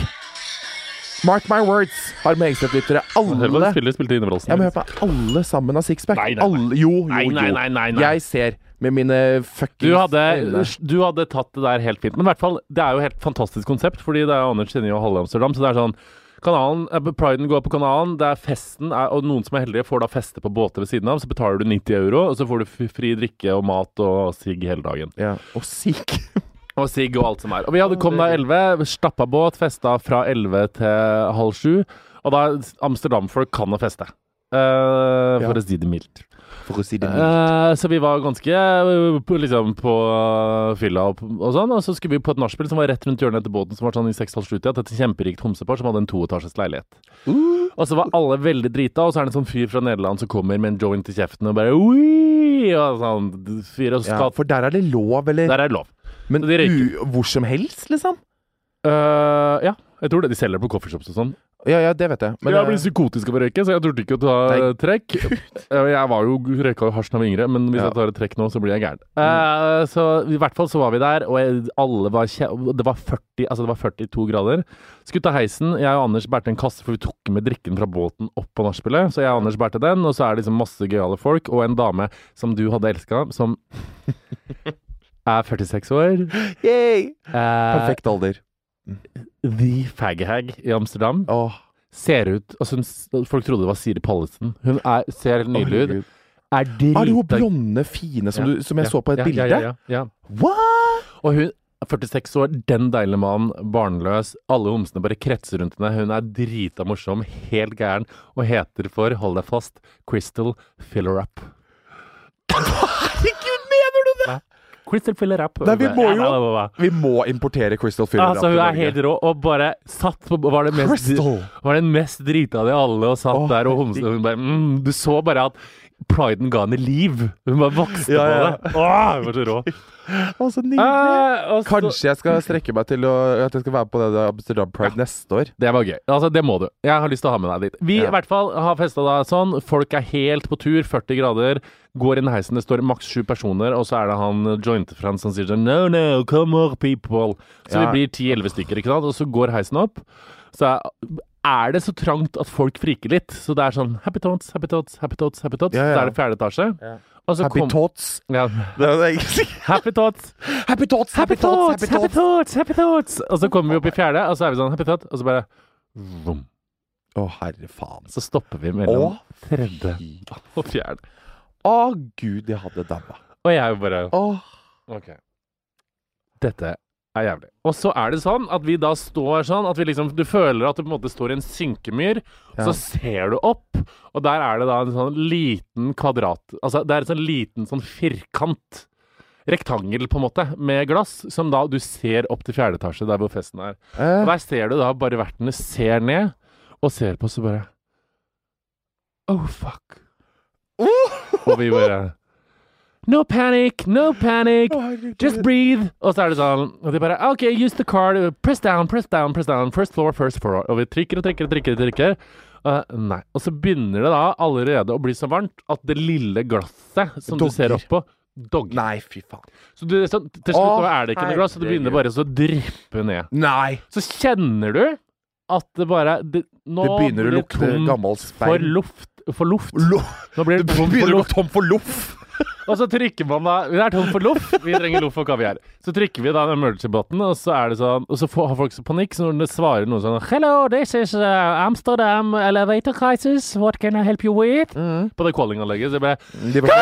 S1: Mark my words, har Megstedt-lyttere.
S2: Hør på
S1: Alle. Ja, men hør på Alle sammen har sixpack.
S2: Nei, nei, nei.
S1: Alle, jo, jo,
S2: Nei, nei, nei, nei, nei.
S1: Jeg ser med mine fuckings
S2: Du hadde, du hadde tatt det der helt fint. Men i hvert fall, det er jo et helt fantastisk konsept, fordi det er Anders kjenner jo halve Amsterdam. Så det er sånn Kanalen, eh, Priden går på kanalen, det er festen, er, og noen som er heldige, får da feste på båter ved siden av. Så betaler du 90 euro, og så får du fri drikke og mat og sigg hele dagen.
S1: Ja, Og sigg!
S2: Og sigg og alt som er. Og vi hadde kom da 11, stappa båt, festa fra 11 til halv sju. Og da Amsterdam-folk kan å feste. Uh, for
S1: Ja.
S2: å si det mildt.
S1: For å si det mildt.
S2: Eh, så vi var ganske eh, på, liksom, på eh, fylla og, og sånn. Og så skulle vi på et nachspiel som var rett rundt hjørnet etter båten, som var sånn i seks-halv sju-tida. Et kjemperikt homsepar som hadde en toetasjes leilighet.
S1: Uh,
S2: Og så var alle veldig drita, og så er det en sånn fyr fra Nederland som kommer med en joint i kjeften og bare Oi! Og sånn fyr og
S1: ja, for der er det lov, eller?
S2: Der er det lov.
S1: Men
S2: de
S1: hvor som helst, liksom?
S2: Uh, ja, jeg tror det. De selger det på coffeeshops og sånn.
S1: Ja, ja, det vet jeg. Men,
S2: jeg
S1: blir
S2: ble psykotisk av å røyke, så jeg turte ikke å ta
S1: Nei.
S2: eh, trekk. Eh, jeg var jo røyka jo hasj da jeg var yngre, men hvis
S1: Ja.
S2: jeg tar et trekk nå, så blir jeg gæren. Eh, så i hvert fall så var vi der, og jeg, alle var kje Det var 40, altså det var 42 grader. Skulle ta heisen. Jeg og Anders bærte en kasse, for vi tok med drikken fra båten opp på nachspielet. Så jeg og Anders bærte den, og så er det liksom masse gøyale folk, og en dame som du hadde elska, som er 46 år.
S1: Yay!
S2: Uh,
S1: Perfekt alder.
S2: The Faghag i Amsterdam.
S1: Åh,
S2: Ser ut altså hun, Folk trodde det var Siri Pallesen. Hun er, ser helt nydelig ut. Er drita
S1: Er det hun blonde, fine som,
S2: Ja,
S1: du, som jeg
S2: ja,
S1: så på et
S2: ja,
S1: bilde?
S2: Ja.
S1: What?!
S2: Og hun er 46 år, den deilige mannen, barnløs. Alle homsene bare kretser rundt henne. Hun er drita morsom, helt gæren, og heter for, hold deg fast, Crystal Filler Up.
S1: Herregud, mener du det?!
S2: Crystal Filler Rap.
S1: Nei, vi må jo- Vi må importere Crystal Filler.
S2: Altså, hun er helt rå, og bare satt på Var det mest, var den mest drita av de alle, og satt
S1: oh,
S2: der og homset. Hun bare mm, Du så bare at priden ga henne liv. Hun bare vokste
S1: Ja, ja.
S2: på det. Åh, hun var så rå.
S1: Å, så nydelig!
S2: Eh, og så-
S1: Kanskje jeg skal strekke meg til å, at jeg skal være på det der Amsterdam Pride neste år.
S2: Det var gøy. Altså, det må du. Jeg har lyst til å ha med deg dit. Vi
S1: Ja.
S2: i hvert fall har festa da sånn. Folk er helt på tur, 40 grader. Går inn i heisen, det står maks sju personer, og så er det han jointefrans som sier sånn No, no, come on, people. Så
S1: Ja.
S2: vi blir 10-11 stykker, ikke sant. Og så går heisen opp. Så er det så trangt at folk friker litt. Så det er sånn happy tots, happy tots, happy tots, happy tots.
S1: Ja, ja.
S2: Så er det fjerde etasje.
S1: Ja. Happy
S2: kom-
S1: Tots.
S2: Ja.
S1: Det er det jeg
S2: Happy tots.
S1: Happy Tots,
S2: Happy thoughts, happy thoughts, happy thoughts. Og så kommer vi opp i fjerde, og så er vi sånn happy Tots, og så bare vroom.
S1: Å, herre faen.
S2: Så stopper vi mellom
S1: Å,
S2: tredje og fjerde.
S1: Å, gud, jeg hadde daua.
S2: Og jeg bare
S1: Å,
S2: OK. Dette er jævlig. Og så er det sånn at vi da står sånn at vi liksom Du føler at du på en måte står i en synkemyr,
S1: Ja.
S2: så ser du opp, og der er det da en sånn liten kvadrat Altså det er en sånn liten sånn firkant. Rektangel, på en måte, med glass, som da du ser opp til fjerde etasje, der hvor festen er. Og
S1: eh,
S2: der ser du da bare vertene ser ned, og ser på oss og bare Oh, fuck. Og vi bare No panic, no panic. Just breathe. Og så er det sånn Og de bare OK, use the card. Press down, press down, press down. First floor, first floor. Og vi trykker og trykker og trykker. Og trykker. Uh, nei. Og så begynner det da allerede å bli så varmt at det lille glasset som du ser
S1: oppå
S2: opp på, dogger.
S1: Nei, fy faen.
S2: Så du, så til slutt
S1: Å,
S2: er det ikke noe glass, så det begynner bare så å dryppe ned.
S1: Nei!
S2: Så kjenner du at det bare det, Nå
S1: Det begynner å lukte gammel speil.
S2: for luft. For luft.
S1: Lo
S2: Nå blir
S1: det
S2: det
S1: begynner å gå tom for loff!
S2: Og så trykker man da Vi er tom for loff. Vi trenger loff og kaviar. Så trykker vi da den emergency-button, og så er det sånn Og så får, har folk så panikk, så når det svarer noen sånn Hello, this is uh, Amsterdam elevator crisis. What can I help you with? På det calling-anlegget. Så jeg bare
S1: De var,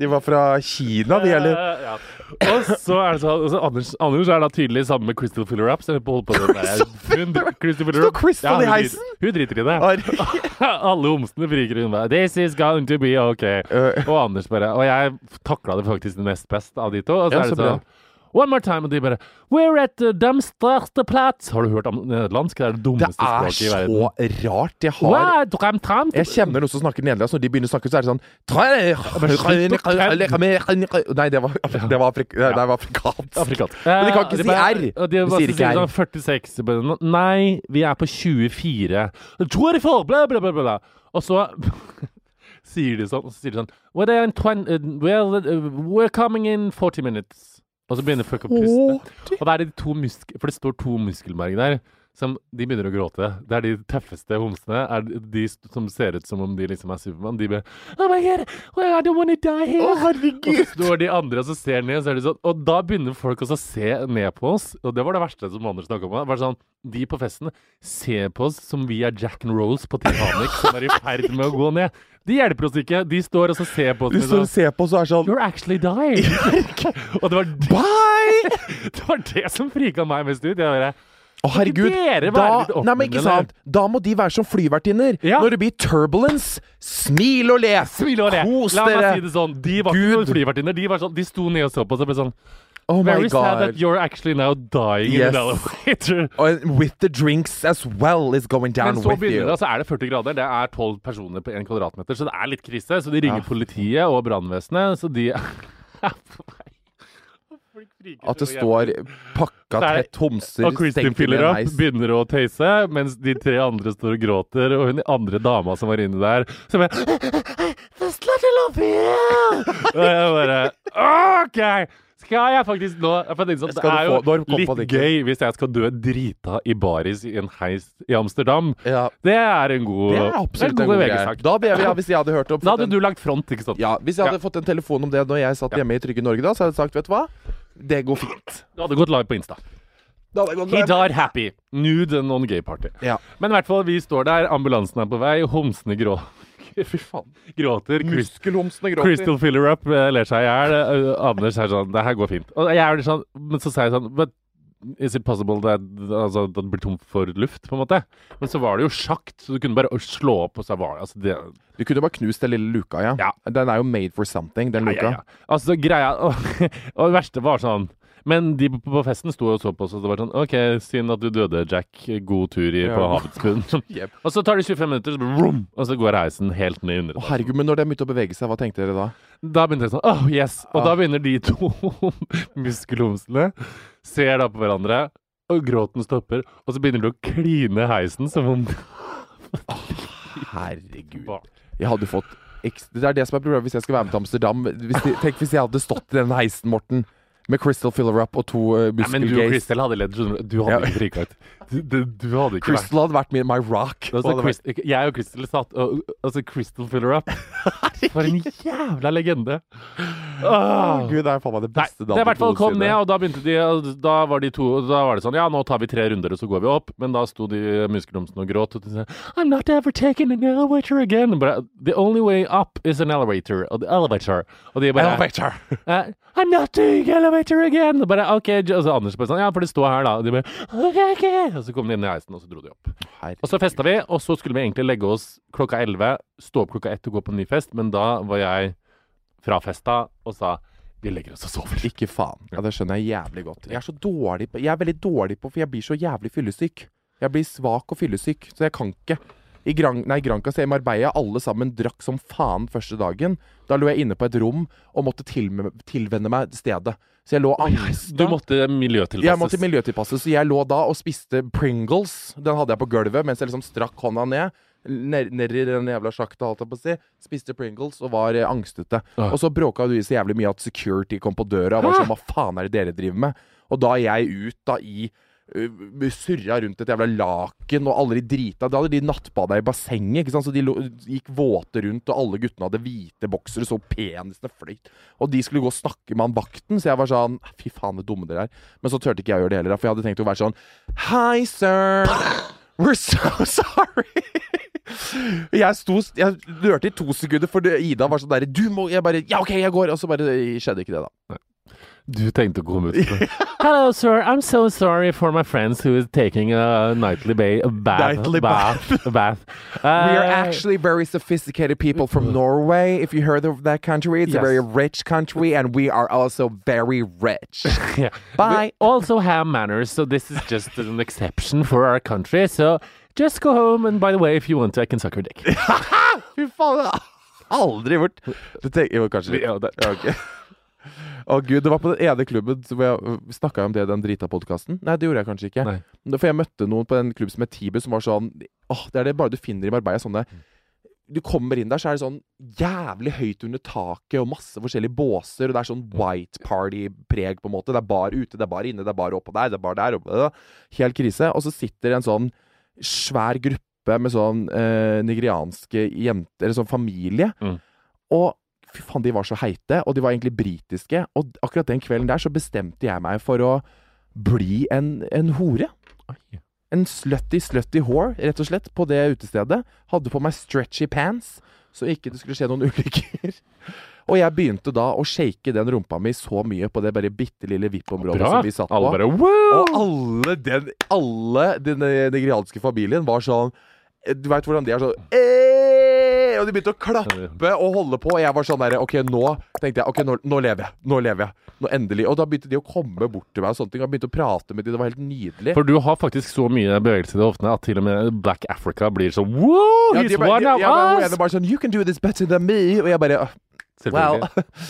S1: de var fra Kina, de, eller?
S2: Uh, ja. Og så er det sånn så Anders, Anders er da tydelig sammen med Crystal Filler. Så jeg på det der. Hun, Crystal Filler Raps.
S1: Crystal
S2: hun
S1: i
S2: driter-
S1: heisen?
S2: Hun driter i det. Alle homsene friker hun bare This is going to be okay. Og Anders bare Og jeg takla det faktisk nest best av de to. Og så er
S1: så
S2: det
S1: bra.
S2: sånn One more time, og de bare We're at the dumpsterste plats. Har du hørt om nederlandsk? Det er det dummeste språket i verden.
S1: Det er så rart. Jeg har
S2: dram, tram.
S1: Jeg kjenner noen som snakker nederlandsk. Når de begynner å snakke, så er det sånn Nei, det var, det var, afrik det var afrikansk.
S2: Afrikansk.
S1: Men de kan ikke
S2: Eh,
S1: si R.
S2: De,
S1: sier ikke R.
S2: sånn 46. Nei, vi er på 24. 24, bla, bla, bla, bla. Og så sier de sånn, og så sier de sånn well, they are in 20, uh, uh, We're coming in 40 minutes. Og så begynner folk å puste. Og da er det to musk For det står to muskelmerger der. Som de begynner å gråte. Det er de tøffeste homsene. Er de som ser ut som om de liksom er Supermann. De bare Oh my god, oh, I don't wanna die here.
S1: Å,
S2: Og så står de andre og så ser ned, så er det sånn Og da begynner folk også å se ned på oss. Og det var det verste som Anders snakka om. Bare sånn, de på festen ser på oss som vi er Jack and Rose på Titanic som er i ferd med å gå ned. De hjelper oss ikke. De står og så ser på oss. De
S1: står
S2: sånn,
S1: og ser på, oss og er sånn
S2: You're actually dying. og det var,
S1: Bye!
S2: det var det som frika meg mest ut. Jeg bare
S1: Å, herregud. Da, nei, men ikke sant? da må de være som flyvertinner.
S2: Ja.
S1: Når det blir turbulence, smil og le!
S2: Smil og le.
S1: Kos
S2: La meg si det sånn. De var
S1: Gud.
S2: ikke flyvertinner. De, var sånn, de sto ned og så på oss og ble sånn
S1: Oh Very
S2: Very sad that you're actually now dying
S1: Yes.
S2: in an elevator.
S1: And with the drinks as well is going down with you.
S2: Men så begynner det, så er det 40 grader. Det er 12 personer på 1 kvadratmeter, så det er litt krise. Så de ringer
S1: Ja.
S2: politiet og brannvesenet, så de er på vei. Folk friker
S1: At det står pakka tett homser
S2: Og Kristin fyller opp,
S1: nice.
S2: begynner å tøyse, mens de tre andre står og gråter, og hun andre dama som var inne der, som er First little up here! Og jeg bare OK! Skal jeg faktisk nå for jeg sånn, Det er jo
S1: få,
S2: litt gøy hvis jeg skal dø drita i baris i en heis i Amsterdam.
S1: Ja,
S2: Det er en god,
S1: det er absolutt
S2: en god. VG-sak.
S1: Da, jeg- ja, hvis jeg hadde hørt om
S2: Da hadde
S1: en-
S2: du lagt front, ikke sant?
S1: Ja, Hvis jeg hadde
S2: Ja.
S1: fått en telefon om det når jeg satt
S2: Ja.
S1: hjemme i Trygge Norge, da, så hadde jeg sagt vet du hva, det går fint.
S2: Du hadde gått live på Insta. He died happy. Nude and non-gay party.
S1: Ja.
S2: Men i hvert fall, vi står der, ambulansen er på vei, homsene grå
S1: Fy faen.
S2: gråter.
S1: Muskelhomsene gråter.
S2: Crystal filler up eh, ler seg i hjel. Eh, Anders er sånn Det her går fint. Og jeg er sånn Men så sier jeg sånn But is it possible that, altså, at det blir tomt for luft, på en måte? Men så var det jo sjakt, så du kunne bare slå opp, og så var altså det
S1: Du kunne bare knust den lille luka, ja.
S2: Ja.
S1: Den er jo made for something, den luka.
S2: ja, ja. Altså, greia og, og det verste var sånn men de på festen sto og så på oss, og det var sånn OK, synd at du døde, Jack. God tur i, på havets bunn.
S1: yep.
S2: og så tar det 25 minutter, så, vroom, og så går heisen helt ned under.
S1: Å, herregud, men når de begynte å bevege seg, hva tenkte dere da?
S2: Da begynner det sånn Oh, yes! Og
S1: Ah.
S2: da begynner de to muskelhomsene Ser da på hverandre, og gråten stopper. Og så begynner de å kline heisen som om
S1: Herregud. Jeg hadde fått ekstra Det er det som er problemet hvis jeg skal være med til Amsterdam. Hvis de, tenk hvis jeg hadde stått i den heisen, Morten, med Crystal Filler Up og to uh,
S2: Nei, men du og. Crystal hadde ledd, du. Du hadde ikke frika ut. Du, du, hadde ikke vært
S1: Crystal hadde vært my rock.
S2: Altså,
S1: vært-
S2: Crystal, jeg og Crystal satt og, Altså, Crystal Filler Up. For en jævla legende. Oh,
S1: Gud, det er faen meg det
S2: Nei,
S1: beste
S2: det i hvert fall kom ned, og da begynte de Da var de to Da var det sånn Ja, nå tar vi tre runder, og så går vi opp. Men da sto de muskelhomsene og gråt. Og de sa I'm not ever taking an elevator again. But the only way up is an elevator. Og the elevator. Og de bare
S1: Elevator.
S2: I'm not doing elevator again. Og bare, ok, Og så Anders bare sånn Ja, for det står her, da. Og de bare ok, ok. Og så kom de inn i heisen, og så dro de opp. Og så festa vi, og så skulle vi egentlig legge oss klokka 11, stå opp klokka 1 og gå på en ny fest, men da var jeg fra festa og sa vi legger oss og sover.
S1: Ikke faen. Ja, Det skjønner jeg jævlig godt. Jeg er så dårlig på Jeg er veldig dårlig på For jeg blir så jævlig fyllesyk. Jeg blir svak og fyllesyk, så jeg kan ikke. I Gran, nei, Granca i Marbella, alle sammen drakk som faen første dagen. Da lå jeg inne på et rom og måtte til, tilvenne meg stedet. Så jeg lå angst.
S2: Du måtte miljøtilpasses.
S1: Jeg måtte miljøtilpasses, så jeg lå da og spiste Pringles. Den hadde jeg på gulvet mens jeg liksom strakk hånda ned. Ned, ned i den jævla sjakta, holdt jeg på å si. Spiste Pringles og var eh, angstete. Og så bråka du i så jævlig mye at security kom på døra og var sånn Hva faen er det dere driver med? Og da er jeg ut da i Surra rundt et jævla laken, og de drita Da hadde de nattbada i bassenget, ikke sant? så de gikk våte rundt, og alle guttene hadde hvite boksere, så penisene fløyt. Og de skulle gå og snakke med han vakten, så jeg var sånn Fy faen, så dumme dere er. Men så turte ikke jeg å gjøre det heller, for jeg hadde tenkt å være sånn Hi, sir. We're so sorry. Jeg sto Jeg lurte i to sekunder, for Ida var sånn derre Du må Jeg bare Ja, OK, jeg går. Og så bare skjedde ikke det, da.
S2: Du tenkte å komme ut. Hello, sir. I'm so sorry for my friends who is taking a nightly ba bath.
S1: Nightly
S2: bath. bath.
S1: We are
S2: Uh,
S1: actually very sophisticated people from Norway. If you heard of that country, it's
S2: Yes.
S1: a very rich country, and we are also very rich.
S2: yeah.
S1: Bye.
S2: We also have manners, so this is just an exception for our country. So just go home, and by the way, if you want to, I can suck your dick.
S1: Fy faen, det har jeg aldri gjort. Det tenker, jo, kanskje litt.
S2: Ja, det-
S1: Ja, Å gud, det var på den ene klubben hvor jeg snakka om det i den drita podkasten. Nei, det gjorde jeg kanskje ikke.
S2: Nei.
S1: For jeg møtte noen på en klubb som het Tibus, som var sånn oh, det er det bare du finner i Marbella. Sånne Du kommer inn der, så er det sånn jævlig høyt under taket og masse forskjellige båser, og det er sånn white party-preg, på en måte. Det er bar ute, det er bar inne, det er bar oppå der, det er bar der øh. Helt krise. Og så sitter en sånn svær gruppe med sånn eh, nigerianske jenter, eller sånn familie.
S2: Mm.
S1: Og fy faen, de var så heite, og de var egentlig britiske. Og akkurat den kvelden der så bestemte jeg meg for å bli en, en hore.
S2: Oi.
S1: En slutty, slutty whore, rett og slett, på det utestedet. Hadde på meg stretchy pants, så ikke det skulle skje noen ulykker. Og jeg begynte da å shake den rumpa mi så mye på det bare bitte lille VIP-området som vi satt på.
S2: Alle bare wow!
S1: Og alle den Alle den nigerianske familien var sånn Du veit hvordan de er sånn «Eh!» Og de begynte å klappe og holde på. Og jeg var sånn der Ok, nå tenkte jeg Ok, nå, nå lever jeg. Nå lever jeg. Nå endelig. Og da begynte de å komme bort til meg og sånne ting. Og begynte å prate med de. Det var helt nydelig.
S2: For du har faktisk så mye bevegelse i det hoftene at til og med Black Africa blir sånn wow!
S1: Ja,
S2: He's
S1: de bare-
S2: one
S1: de-
S2: of
S1: ja,
S2: us!
S1: ene bare sånn You can do this better than me. Og jeg bare «Ah, Well,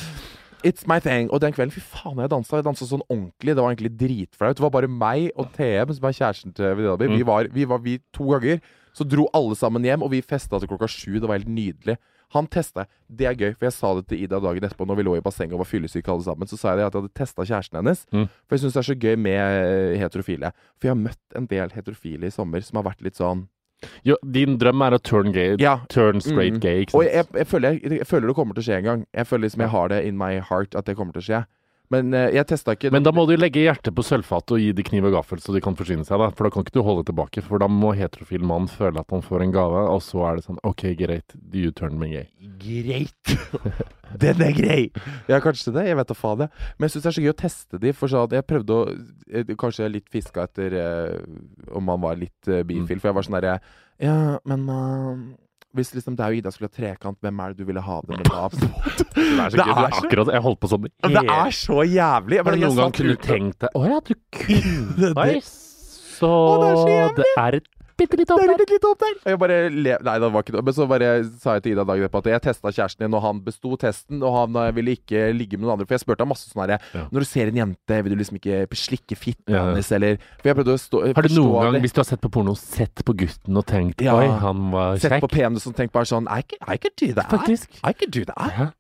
S1: it's my thing. Og den kvelden, fy faen, jeg dansa. Jeg dansa sånn ordentlig. Det var egentlig dritflaut. Det var bare meg og TM, som er kjæresten til venninna mi. Vi,
S2: Mm.
S1: vi var vi to ganger. Så dro alle sammen hjem, og vi festa til klokka sju. Det var helt nydelig. Han testa. Det er gøy, for jeg sa det til Ida dagen etterpå når vi lå i bassenget og var fyllesyke alle sammen. Så sa jeg det at jeg hadde testa kjæresten hennes.
S2: Mm.
S1: For jeg syns det er så gøy med eh, heterofile. For jeg har møtt en del heterofile i sommer som har vært litt sånn
S2: Jo, din drøm er å turn gay.
S1: Ja.
S2: Turn straight
S1: Mm.
S2: gay,
S1: Og jeg, jeg, føler, jeg, jeg føler det kommer til å skje en gang. Jeg føler liksom jeg har det in my heart at det kommer til å skje. Men eh, jeg testa ikke
S2: Men da må du legge hjertet på sølvfatet og gi de kniv og gaffel så de kan forsyne seg, da. For da kan ikke du holde tilbake. For da må heterofil mann føle at han får en gave, og så er det sånn OK, greit, you turn me gay.
S1: Greit! Den er grei! Ja, kanskje det. Jeg vet da faen, jeg. Men jeg syns det er så gøy å teste de. For sånn, jeg prøvde å jeg, Kanskje litt fiska etter eh, om han var litt eh, bifil. For jeg var sånn derre Ja, men eh, hvis liksom deg og Ida skulle ha trekant, hvem er det du ville ha det med da?
S2: Det er så gøy. Akkurat, jeg holdt på sånn
S1: Det er så jævlig!
S2: Har du noen gang kunne tenkt deg Å ja, du kunne Oi, så
S1: Å, det er så
S2: det er et bitte
S1: litt
S2: opp
S1: er
S2: der.
S1: litt litt opp der. Og jeg bare le Nei, det var ikke det. Men så bare sa jeg til Ida dagen etterpå at jeg testa kjæresten din, og han besto testen, og han eh, ville ikke ligge med noen andre. For jeg spurte ham masse sånn herre
S2: Ja.
S1: Når du ser en jente, vil du liksom ikke slikke fitten
S2: Ja.
S1: hennes, eller For jeg prøvde å stå
S2: Har du noen gang,
S1: det.
S2: hvis du har sett på porno, sett på gutten og tenkt
S1: Ja.
S2: Oi, han var
S1: Sett på
S2: kjekk?
S1: penis og tenkt bare sånn I could, I could do that.
S2: Faktisk.
S1: I could do that.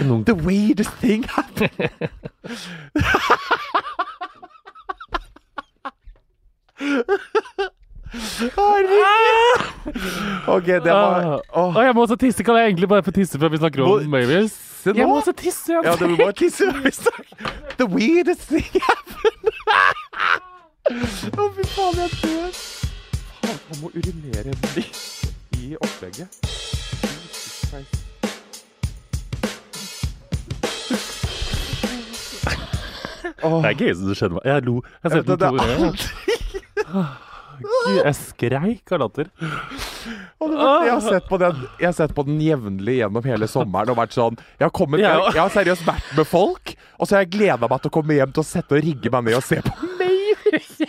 S2: Noen
S1: The weirdest thing happened. Herregud. OK, det var
S2: oh.
S1: Åh.
S2: jeg må også tisse. Kan jeg egentlig bare få tisse før vi snakker
S1: Må-
S2: om Mavis? Jeg må også tisse.
S1: Ja, du må bare tisse. The weirdest thing happened. Å, fy faen, jeg dør. Faen, han må urinere i, i opplegget. Jesus Christ.
S2: Det er gøy som det skjedde meg. Jeg lo. Jeg
S1: ser
S2: på to ganger. Gud, jeg skreik av latter.
S1: Og det var- Jeg har sett på den Jeg har sett på den jevnlig gjennom hele sommeren og vært sånn Jeg har, kommet, jeg, jeg har seriøst vært med folk, og så har jeg gleda meg til å komme hjem til å sette og rigge meg ned og se på Mavis.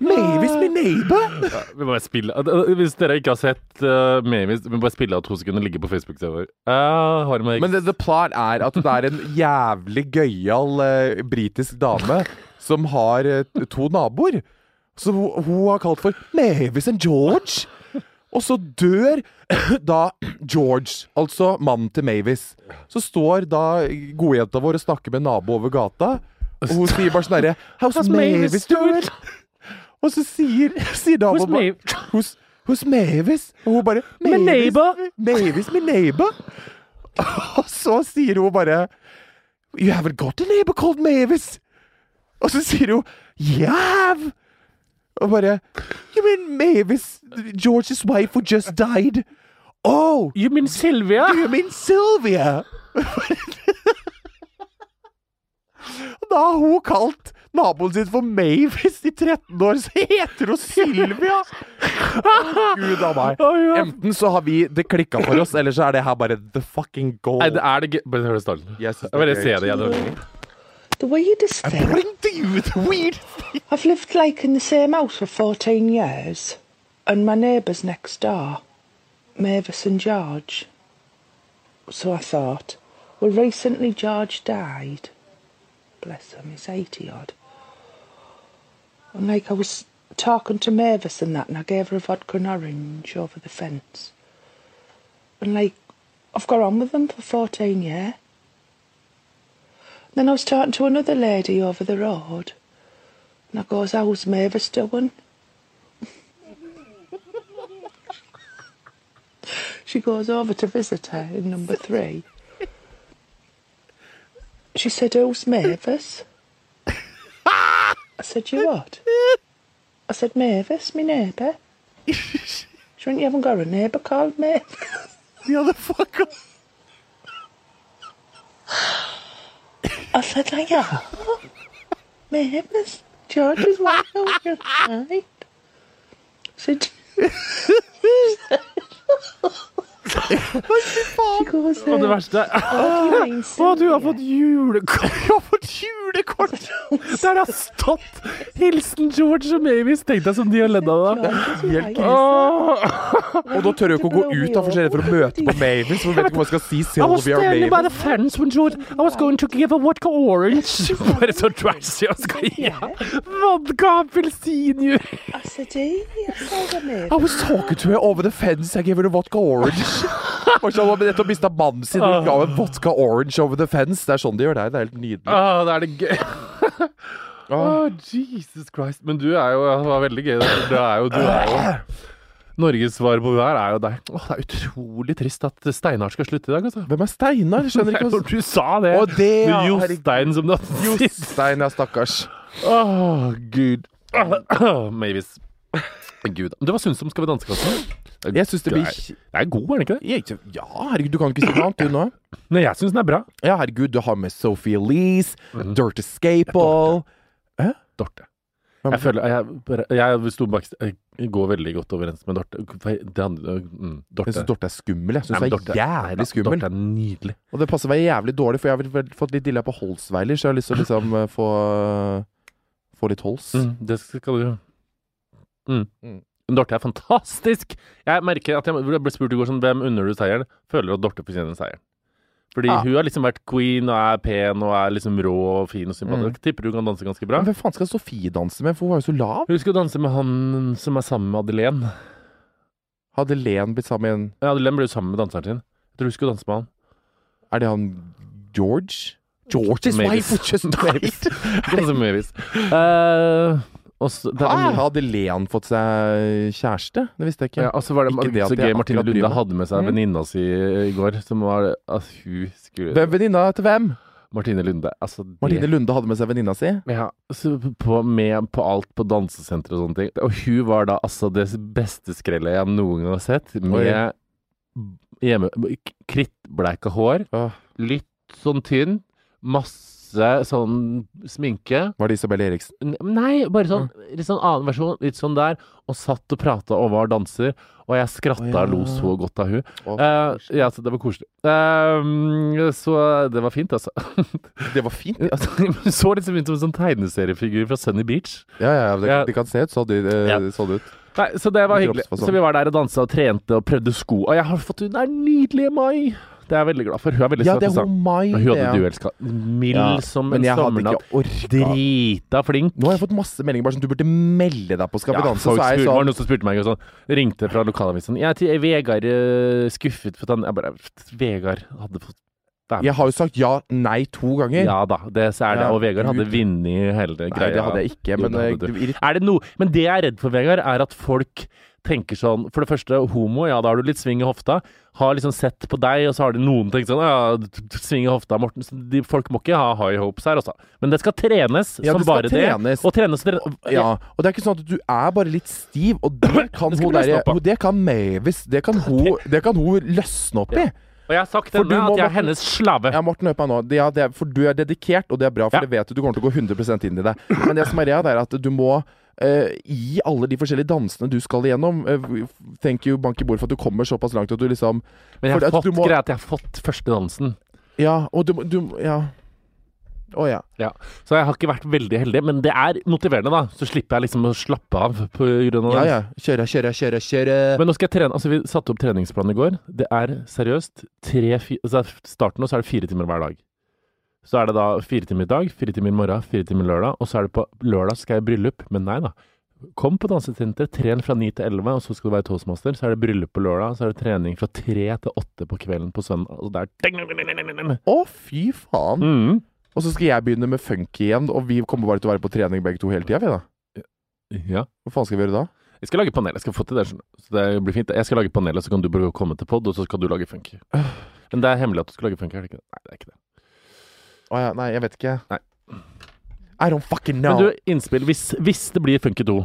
S1: my neighbor. neighbor.
S2: Vi må bare spille Hvis dere ikke har sett uh, Mavis, vi må bare spille av to sekunder ligge på Facebook-server. Uh,
S1: Men the, the plot er at det er en jævlig gøyal uh, britisk dame som har uh, to naboer. Så hun, har kalt for Mavis and George. Og så dør da George, altså mannen til Mavis. Så står da godjenta vår og snakker med en nabo over gata, og hun sier bare sånn herre How's
S2: Mavis
S1: Mavis doing? Og så sier, sier
S2: dama
S1: naboen bare
S2: Mavis?
S1: Mavis? Og hun bare
S2: My neighbor.
S1: Mavis, my neighbor. Og så sier hun bare You haven't got a neighbor called Mavis. Og så sier hun Yeah, I have. Og bare You mean Mavis, George's wife who just died? Oh,
S2: You mean Sylvia?
S1: you mean Sylvia? Da har hun kalt naboen sin for Mavis i 13 år, så heter hun Sylvia! Å, Gud a meg. Enten så har vi det klikka for oss, eller så er det her bare the fucking goal.
S2: Nei, det er det gøy Bare hør starten.
S1: Jeg det
S2: bare se det igjen.
S3: The weirdest thing.
S1: Bring to you the weird thing.
S3: I've lived like in the same house for 14 years, and my neighbours next door, Mavis and George. So I thought, well, recently George died. Bless him, he's 80 odd. And like I was talking to Mavis and that, and I gave her a vodka and orange over the fence. And like, I've got on with them for 14 years. Then I was talking to another lady over the road. And I goes, how's Mavis doing? she goes over to visit her in number three. She said, who's Mavis? I said, you what? I said, Mavis, my neighbour. She went, you haven't got a neighbour called Mavis?
S1: The other fucker.
S3: I said, like, yeah. Maybe George is walking over right. So she goes,
S2: Og det verste er
S3: "Oh, you
S2: Å, du har fått julekort! Har fått julekort! Der det har stått 'Hilsen George og Mavis'. Tenk deg som de har ledd av det.
S3: Helt.
S1: Og da tør jeg ikke å gå ut av for så jeg redd for å møte på Mavis. For vet ikke hva jeg skal si.
S2: I was
S1: Sylvia og
S2: standing by the fence when George I was going to give a vodka orange. Bare så trashy og skal gi vodka appelsinjuice.
S3: I said, hey, I
S1: was talking to her over the fence. I gave her a vodka orange. Så hadde nettopp mista mannen sin og ga en vodka orange over the fence. Det er sånn de gjør det. Det er helt nydelig.
S2: Ah, det er det gøy. Å, Jesus Christ. Men du er jo Det var veldig gøy. det. Du er jo, du er jo Norges svar på det her er jo deg. Åh, det er utrolig trist at Steinar skal slutte i dag, altså.
S1: Hvem er Steinar? Skjønner ikke hva
S2: du sa det!
S1: Å, det, ja.
S2: Jostein som har sist.
S1: Jostein, ja, stakkars.
S2: Åh, gud. Mavis. Gud. Det var syns du Skal vi danse-kassen?
S1: Jeg syns det blir
S2: Det er god, er den ikke det?
S1: Jeg Ja, herregud, du kan ikke si noe annet, du nå.
S2: Nei, jeg syns den er bra.
S1: Ja, herregud, du har med Sophie Elise, Dirt Escapable
S2: Dorte. Jeg føler Jeg, bare- jeg bak Jeg går veldig godt overens med Dorte. Mm,
S1: Jeg
S2: Dorte.
S1: syns Dorte er skummel. Jeg syns hun
S2: Dorte-
S1: er jævlig skummel.
S2: Dorte er nydelig.
S1: Og det passer meg jævlig dårlig, for jeg har fått litt dilla på Holsweiler, så jeg har lyst til å liksom eh, få Få litt Hols.
S2: Mm, det skal du mm.
S1: Mm.
S2: Dorte er fantastisk! Jeg merker at jeg ble spurt i går sånn, hvem unner du seieren. Føler at Dorte fortjener seieren. Fordi
S1: Ja.
S2: hun har liksom vært queen og er pen og er liksom rå og fin og sympatisk.
S1: Mm.
S2: Tipper hun kan danse ganske bra.
S1: Men hvem faen skal Sofie danse med, for hun er jo så lav?
S2: Hun skal danse med han som er sammen med Adelén.
S1: Hadde Len blitt sammen med en
S2: Ja, Adelén ble jo sammen med danseren sin. Jeg tror hun skulle danse med han.
S1: Er det han George? George's
S2: Mavis.
S1: wife just died!
S2: Mavis. Mavis. Eh, og så- er-
S1: Hæ? Hadde Len fått seg kjæreste? Det visste jeg ikke.
S2: Ja, og så var det
S1: Ikke det
S2: så gøy Martine Lunde hadde med seg
S1: Mm.
S2: venninna si i går, som var at hun skulle
S1: Hvem venninna til hvem?
S2: Martine Lunde. Altså, det,
S1: Martine Lunde hadde med seg venninna si?
S2: Ja, så på, med på alt på dansesenter og sånne ting. Og hun var da altså det beste skrellet jeg noen gang har sett. Med hjemme, krittbleika hår, litt sånn tynn, masse sånn sminke.
S1: Var det Isabel Eriksen?
S2: Nei, bare sånn litt sånn annen versjon, litt sånn der. Og satt og prata og var danser. Og jeg skratta
S1: Å, ja.
S2: lo så godt av hun.
S1: Oh,
S2: uh, ja, så det var koselig. Uh, så det var fint, altså.
S1: det var fint.
S2: Altså, så liksom ut som en sånn tegneseriefigur fra Sunny Beach.
S1: Ja, ja, det,
S2: Ja.
S1: de kan se ut sånn ut. eh,
S2: Ja.
S1: sånn ut.
S2: Nei, Så det var hyggelig. Så vi var der og dansa og trente og prøvde sko. Og jeg har fått hun der nydelige Mai. Det er jeg veldig glad for. Hun er veldig
S1: Ja,
S2: søt. altså.
S1: hun
S2: Men Hun hadde
S1: du
S2: duellska. Mild
S1: Ja,
S2: som
S1: Men
S2: en
S1: jeg hadde
S2: sommernatt.
S1: ikke orka.
S2: Drita flink.
S1: Nå har jeg fått masse meldinger bare sånn du burde melde deg på Skal vi danse. så er jeg
S2: var
S1: sånn
S2: noen som spurte meg sånn Ringte fra lokalavisen. Jeg er til Vegard eh, skuffet for han Jeg bare Vegard hadde fått.
S1: Jeg har jo sagt ja, nei to ganger.
S2: Ja da, det så er det. Og Vegard hadde vunnet hele
S1: Nei,
S2: greia.
S1: det hadde jeg ikke,
S2: Jo, det hadde
S1: eh,
S2: Men det er redd for, Vegard, er at folk tenker sånn For det første, homo, ja, da har du litt sving i hofta. Har liksom sett på deg, og så har de noen tenkt sånn Ja, sving i hofta, Morten. De, folk må ikke ha high hopes her, altså. Men det skal trenes
S1: Ja,
S2: som
S1: det skal
S2: bare
S1: trenes.
S2: det. Og trenes og.
S1: Ja, og det er ikke sånn at du er bare litt stiv, og det kan
S2: Det
S1: hun der. Det kan Mavis. Det kan hun, det kan hun løsne opp i.
S2: Og jeg har sagt henne at jeg er hennes slave.
S1: Ja, Morten, hør på meg nå. Ja, det er, for du er dedikert, og det er bra, for
S2: Ja.
S1: det vet du. Du kommer til å gå 100 inn i det. Men det som er greia, er at du må i alle de forskjellige dansene du skal igjennom eh, Thank you, bank i bord, for at du kommer såpass langt at du liksom
S2: Men jeg har fått
S1: må-
S2: greia at jeg har fått første dansen.
S1: Ja, og du, du Ja. Å ja.
S2: Ja. Så jeg har ikke vært veldig heldig, men det er motiverende, da. Så slipper jeg liksom å slappe av på grunn av
S1: Ja,
S2: det.
S1: ja. Kjøre, kjøre, kjøre, kjøre.
S2: Men nå skal jeg trene. Altså, vi satte opp treningsplanen i går. Det er seriøst tre fi, altså, Starten nå så er det fire timer hver dag. Så er det da fire timer i dag, fire timer i morgen, fire timer lørdag. Og så er det på lørdag skal jeg i bryllup. Men nei da. Kom på dansetenter, tren fra ni til elleve, og så skal du være toastmaster. Så er det bryllup på lørdag, så er det trening fra tre til åtte på kvelden på søndag. Og det
S1: Å, fy faen.
S2: mm.
S1: Og så skal jeg begynne med funky igjen, og vi kommer bare til å være på trening begge to hele tida, vi da.
S2: Ja.
S1: Hva faen skal vi gjøre da?
S2: Jeg skal lage panel. Jeg skal få til det. Så det blir fint. Jeg skal lage panel, så kan du bare komme til pod, og så skal du lage funky. Men det er hemmelig at du skal lage funky, er det ikke det? Nei, det er ikke det.
S1: Å ja, nei, jeg vet ikke.
S2: Nei.
S1: I don't fucking know.
S2: Men du, innspill. Hvis, hvis det blir Funky 2,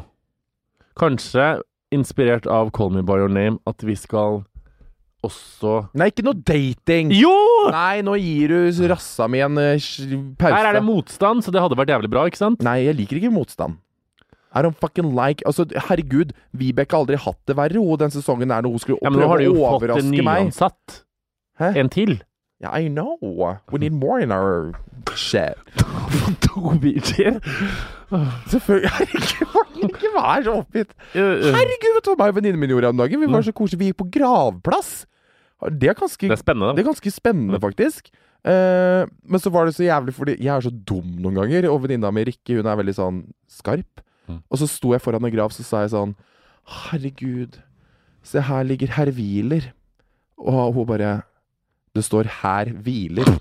S2: kanskje inspirert av Call Me By Your Name, at vi skal også
S1: Nei, ikke noe dating!
S2: Jo!
S1: Nei, nå gir du rassa mi en uh, pause.
S2: Her er det motstand, så det hadde vært jævlig bra, ikke sant?
S1: Nei, jeg liker ikke motstand. I don't fucking like Altså, herregud, Vibeke har aldri hatt det verre, hun, den sesongen der når hun skulle
S2: Ja, men nå har de jo fått en
S1: meg.
S2: nyansatt.
S1: Hæ?
S2: En til.
S1: Yeah, I know. We need more in our shit.
S2: to biler.
S1: Selvfølgelig. Herregud, ikke vær så oppgitt. Herregud, vet du hva meg og venninnen min gjorde om dagen? Vi var så koselige. Vi gikk på gravplass. Det er ganske,
S2: Det er spennende.
S1: det er ganske spennende, faktisk. Uh, men så var det så jævlig fordi jeg er så dum noen ganger, og venninna mi Rikke hun er veldig sånn skarp.
S2: Mm.
S1: Og så sto jeg foran en grav, så sa jeg sånn Herregud, se her ligger herr Wieler. Og hun bare Det står 'her Hviler'.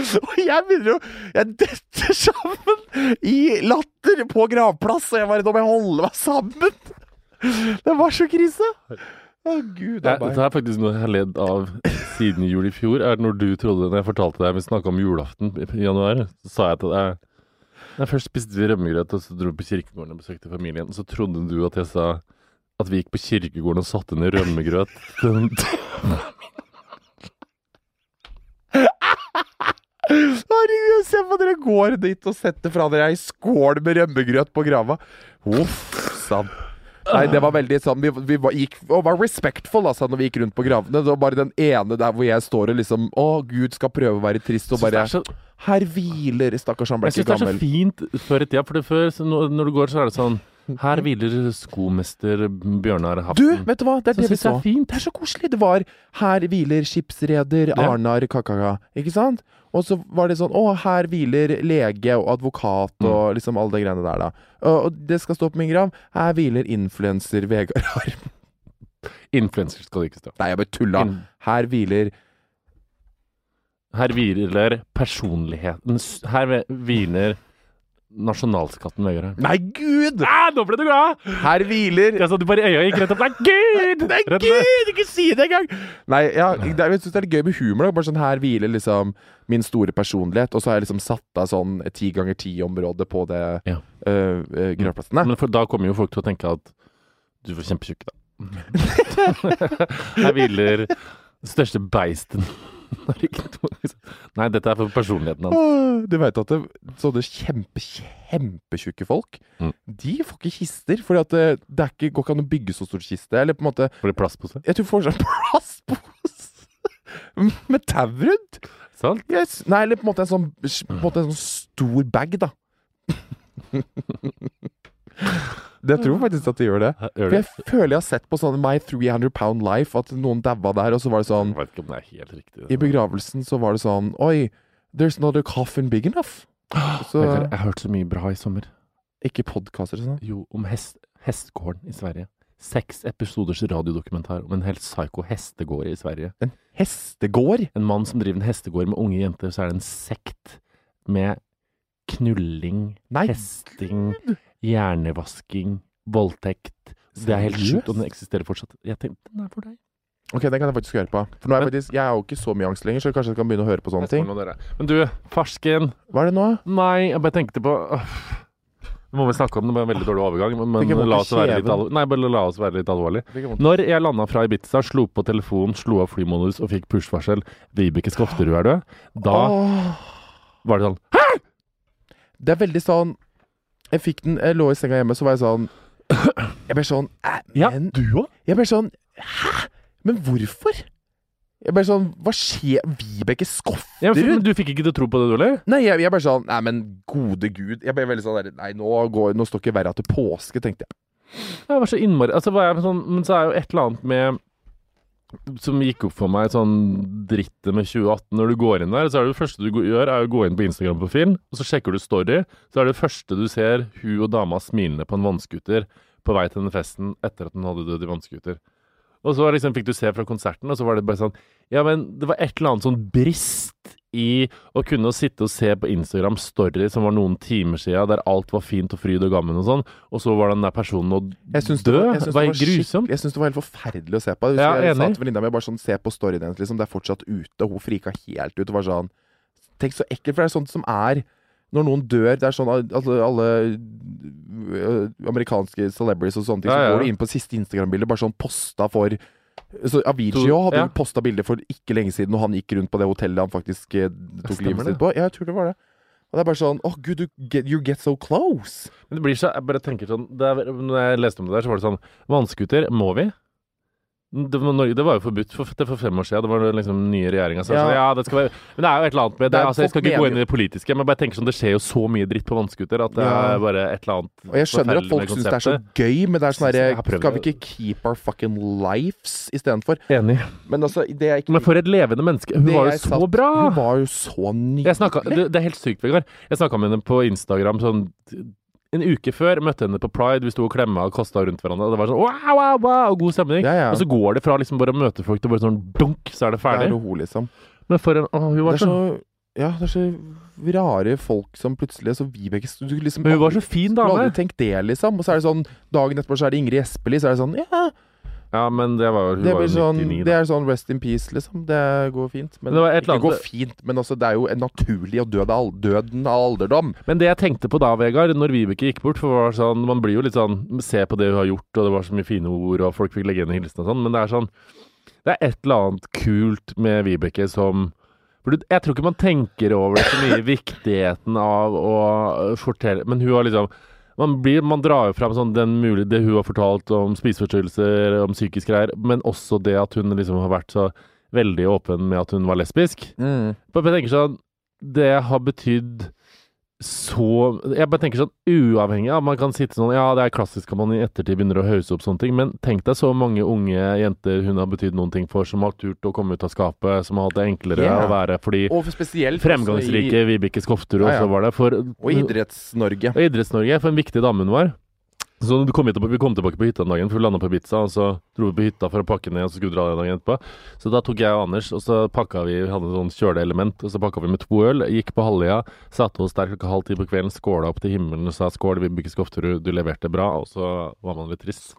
S1: og jeg begynner jo Jeg detter sammen i latter på gravplass, og jeg bare Nå må jeg holde meg sammen! Det var så krise! Å, gud a meg.
S2: det er faktisk noe jeg har ledd av siden jul i fjor. Er det når du trodde, når jeg fortalte deg vi snakka om julaften i januar, så sa jeg til deg Nei, Først spiste vi rømmegrøt, og så dro vi på kirkegården og besøkte familien. Og så trodde du at jeg sa at vi gikk på kirkegården og satte ned rømmegrøt.
S1: Herregud, se på dere går dit og setter fra dere ei skål med rømmegrøt på grava. Uff sann. Nei, det var veldig sånn Vi, vi var, gikk, og var respectful altså, når vi gikk rundt på gravene. Det var bare den ene der hvor jeg står og liksom Å, Gud skal prøve å være trist, og bare
S2: så-
S1: Her hviler Stakkars, han ble
S2: Jeg syns det er så fint før i tida. For det før, når du går, så er det sånn Her hviler skomester Bjørnar
S1: Du, vet du hva? Det er
S2: Så
S1: det vi så.
S2: er fint.
S1: Det er så koselig. Det var Her hviler skipsreder Arnar Kakaka. Ikke sant? Og så var det sånn Å, her hviler lege og advokat
S2: Mm.
S1: og liksom alle de greiene der, da. Og, og det skal stå på min grav. Her hviler influenser Vegard Harm.
S2: Influenser skal det ikke stå.
S1: Nei, jeg bare tulla. Her hviler
S2: Her hviler personligheten Her hviler nasjonalskatten Vegard.
S1: Nei, gud!
S2: Ah, nå ble du glad!
S1: Her hviler
S2: Jeg så du bare øya gikk rett opp. Nei, gud!
S1: Nei,
S2: Rett
S1: gud! Ikke si det engang! Nei, ja, det, jeg syns det er gøy med humor. Da. Bare sånn Her hviler liksom min store personlighet, og så har jeg liksom satt av sånn ti ganger ti-område på det
S2: Ja.
S1: øh, øh, gravplassene.
S2: Men for da kommer jo folk til å tenke at du var kjempetjukk, da. Her hviler den største beisten. Nei, dette er for personligheten hans.
S1: Du veit at det, sånne kjempe, kjempetjukke folk,
S2: Mm.
S1: de får ikke kister. Fordi at det, det ikke, går ikke an å bygge så stor kiste. Eller på en måte
S2: Får de seg?
S1: Jeg tror får seg plastpose med tau rundt.
S2: Sant?
S1: Yes. Nei, eller på en måte en sånn, på en måte en sånn stor bag, da. det jeg tror faktisk at de gjør det. For jeg føler jeg har sett på sånn My 300 Pound Life at noen daua der, og så var det sånn
S2: Jeg vet ikke om det er helt riktig.
S1: I begravelsen så var det sånn Oi, there's not a coffin big enough. Så
S2: Jeg, har hørt så mye bra i sommer.
S1: ikke podkaster og sånn.
S2: Jo, om hest, hestgården i Sverige. Seks episoders radiodokumentar om en helt psyko hestegård i Sverige.
S1: En hestegård?
S2: En mann som driver en hestegård med unge jenter, så er det en sekt med knulling,
S1: Nei,
S2: hesting, hjernevasking, voldtekt. Det er helt sjukt, og den eksisterer fortsatt. Jeg tenkte, den er for deg.
S1: Ok, den kan jeg faktisk høre på. For nå er jeg faktisk Jeg er jo ikke så mye angst lenger, så kanskje jeg kan begynne å høre på sånne ting.
S2: Men du, farsken.
S1: Hva er det nå?
S2: Nei, jeg bare tenkte på øh, Det må vi snakke om, det var en veldig dårlig overgang, men, men la oss være litt
S1: kjeve.
S2: alvorlig. Nei, bare la oss være litt alvorlig. Når jeg landa fra Ibiza, slo på telefonen, slo av flymodus og fikk push-varsel 'Vibeke Skofterud er død', da
S1: oh.
S2: var det sånn Hæ?!
S1: det er veldig sånn Jeg fikk den Jeg lå i senga hjemme, så var jeg sånn Jeg ble sånn
S2: Ja,
S1: men
S2: du òg?
S1: Jeg ble sånn Hæ? Men hvorfor? Jeg ble sånn Hva skjer? Vibeke
S2: Ja, men du fikk ikke til å tro på det, du heller?
S1: Nei, jeg, jeg ble sånn Nei, men gode gud. Jeg ble veldig sånn der Nei, nå, går, nå står ikke verra til påske, tenkte jeg.
S2: Jeg var så innmari altså, var jeg sånn, Men så er jo et eller annet med som gikk opp for meg, sånn drittet med 2018. Når du går inn der, så er det det første du gjør, er å gå inn på Instagram-profilen, og så sjekker du story. Så er det første du ser hun og dama smilende på en vannskuter på vei til den festen etter at hun hadde dødd i vannskuter. Og så liksom fikk du se fra konserten, og så var det bare sånn Ja, men det var et eller annet sånn brist i å kunne sitte og se på Instagram story som var noen timer siden, der alt var fint og fryd og gammen og sånn, og så var den der personen og
S1: Jeg syns det
S2: dø.
S1: var, jeg syns
S2: var,
S1: det var,
S2: grusomt.
S1: jeg syns det var helt forferdelig å se på. Jeg,
S2: Ja,
S1: jeg sa til venninna mi bare sånn Se på storyen hennes, liksom. Det er fortsatt ute. Og hun frika helt ut. Og var sånn Tenk så ekkelt, for det er sånt som er Når noen dør Det er sånn at alle, alle øh, amerikanske celebrities og sånne ting,
S2: Ja,
S1: så går du inn på siste Instagram-bilde, bare sånn posta for så Avicii hadde
S2: ja.
S1: posta bilde for ikke lenge siden, og han gikk rundt på det hotellet han faktisk eh, tok
S2: Stemmer
S1: livet sitt på. Ja, jeg tror det var det. Og det er bare sånn Åh, gud, you get, you get so close.
S2: Men det blir så Jeg bare tenker sånn det er, Når jeg leste om det der, så var det sånn Vannskuter, må vi? Det var, Norge- det var jo forbudt for, for fem år siden. Det var liksom den nye regjeringa som sa
S1: Ja.
S2: sånn, ja, det skal være Men det er jo et eller annet med det.
S1: Det
S2: Altså, jeg skal ikke gå inn i det politiske, men bare tenker sånn det skjer jo så mye dritt på vannskuter at det
S1: Ja.
S2: er bare et eller annet
S1: Og jeg skjønner at folk syns det er så gøy, men det er sånn herre Skal vi ikke keep our fucking lives istedenfor?
S2: Enig.
S1: Men altså, det ikke
S2: Men for et levende menneske. Hun var jo så
S1: satt-
S2: bra!
S1: Hun var jo så nydelig.
S2: Snakket, det, det er helt sykt, Vegard. Jeg snakka med henne på Instagram sånn en uke før. Møtte henne på Pride. Vi sto og klemma og kasta rundt hverandre. Og det var sånn wow, wow, wow, og god stemning.
S1: Ja, ja.
S2: Og så går det fra liksom bare å møte folk til bare sånn dunk, så er det
S1: Det er
S2: ferdig.
S1: liksom.
S2: Men for en Å, hun var
S1: Det
S2: så
S1: så Ja, det er så rare folk som plutselig Så Vibeke du liksom
S2: Men hun var så fin
S1: Du hadde tenkt det, liksom. Og så er det sånn Dagen etterpå så er det Ingrid Espelid, så er det sånn Ja,
S2: Ja, men det var jo
S1: det
S2: var jo
S1: sånn
S2: 99,
S1: Det er sånn rest in peace, liksom. Det går fint. Men,
S2: det
S1: ikke går fint, men altså, det er jo en naturlig å dø av døden av alderdom.
S2: Men det jeg tenkte på da, Vegard, når Vibeke gikk bort For det var sånn, Man blir jo litt sånn Se på det hun har gjort, og det var så mye fine ord, og folk fikk legge igjen hilsen og sånn, men det er sånn Det er et eller annet kult med Vibeke som Jeg tror ikke man tenker over det så mye, viktigheten av å fortelle Men hun har liksom man, blir, man drar jo fram sånn den mulig, det hun har fortalt om spiseforstyrrelser, om psykisk greier, men også det at hun liksom har vært så veldig åpen med at hun var lesbisk.
S1: Mm.
S2: Jeg tenker sånn Det har betydd så Jeg bare tenker sånn uavhengig av Man kan sitte sånn Ja, det er klassisk at man i ettertid begynner å hause opp sånne ting, men tenk deg så mange unge jenter hun har betydd noen ting for, som har turt å komme ut av skapet, som har hatt det enklere
S1: yeah.
S2: å være fordi
S1: Og spesielt
S2: Fremgangsrike Vibeke Skofterud
S1: Ja, ja.
S2: også var det. For,
S1: Og Idretts-Norge.
S2: Idretts-Norge, for en viktig dame hun var. Så du kom hit, vi kom tilbake på hytta den dagen, for vi landa på Ibiza, og så dro vi på hytta for å pakke ned, og så skulle vi dra den dagen etterpå. Så da tok jeg og Anders, og så pakka vi Vi hadde en sånn kjøleelement, og så pakka vi med to øl, gikk på Hallia, satte oss der klokka halv ti på kvelden, skåla opp til himmelen og sa skål, Vibeke Skofterud, du leverte bra, og så var man litt trist.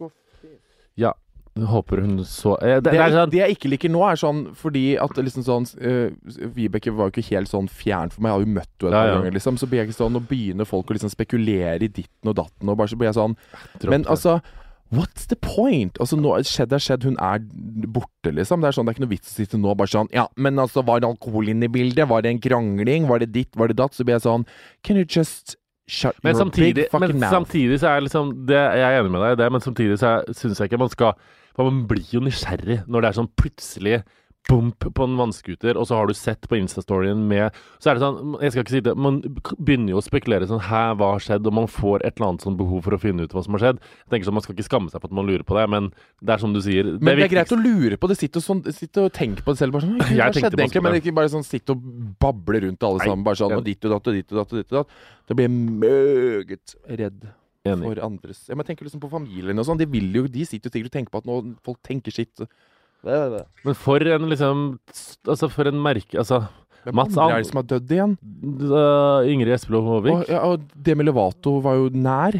S2: Ja. Håper hun så eh, det,
S1: Det,
S2: er sånn
S1: det jeg ikke liker nå, er sånn fordi at liksom sånn uh, Vibeke var jo ikke helt sånn fjern for meg. Jeg har jo møtt henne et par
S2: ja.
S1: ganger, liksom. Så blir jeg ikke sånn Nå begynner folk å liksom spekulere i ditten og datten, og bare så blir jeg sånn
S2: dropp
S1: Men altså What's the point? Altså nå, Skjedd er skjedd, hun er borte, liksom. Det er sånn, det er ikke noe vits å sitte nå bare sånn Ja, men altså, var det alkohol inne i bildet? Var det en krangling? Var det ditt? Var det datt? Så blir jeg sånn Can you just shut
S2: Men
S1: your
S2: samtidig, men
S1: mouth?
S2: samtidig så er liksom det, Jeg er enig med deg i det, men samtidig så syns jeg ikke man skal For man blir jo nysgjerrig når det er sånn plutselig bump på en vannskuter, og så har du sett på Insta-storyen med Så er det sånn Jeg skal ikke si det, man begynner jo å spekulere sånn Hæ, hva har skjedd? Og man får et eller annet sånn behov for å finne ut hva som har skjedd. Jeg tenker sånn, Man skal ikke skamme seg for at man lurer på det, men det er som du sier
S1: Men det er greit å lure på det. Sitte og, sånn, sitt og tenke på det selv. Bare sånn, «Hva skjedde egentlig? Men ikke bare sånn sitte og bable rundt alle sammen. Bare sånn og ditt og datt og ditt og datt. og ditt og datt. Da blir jeg meget redd
S2: Enig.
S1: for andres ja, men Jeg tenker liksom på familien og sånn. De vil jo, de sitter jo sikkert og tenker på at nå folk tenker sitt. Det, det, det.
S2: Men for en liksom Altså, for en merke Altså,
S1: Hvem
S2: Mats
S1: andre
S2: An-
S1: er det som har dødd igjen?
S2: uh, Ingrid Espelid Håvik.
S1: Og, ja, og Demi Levato var jo nær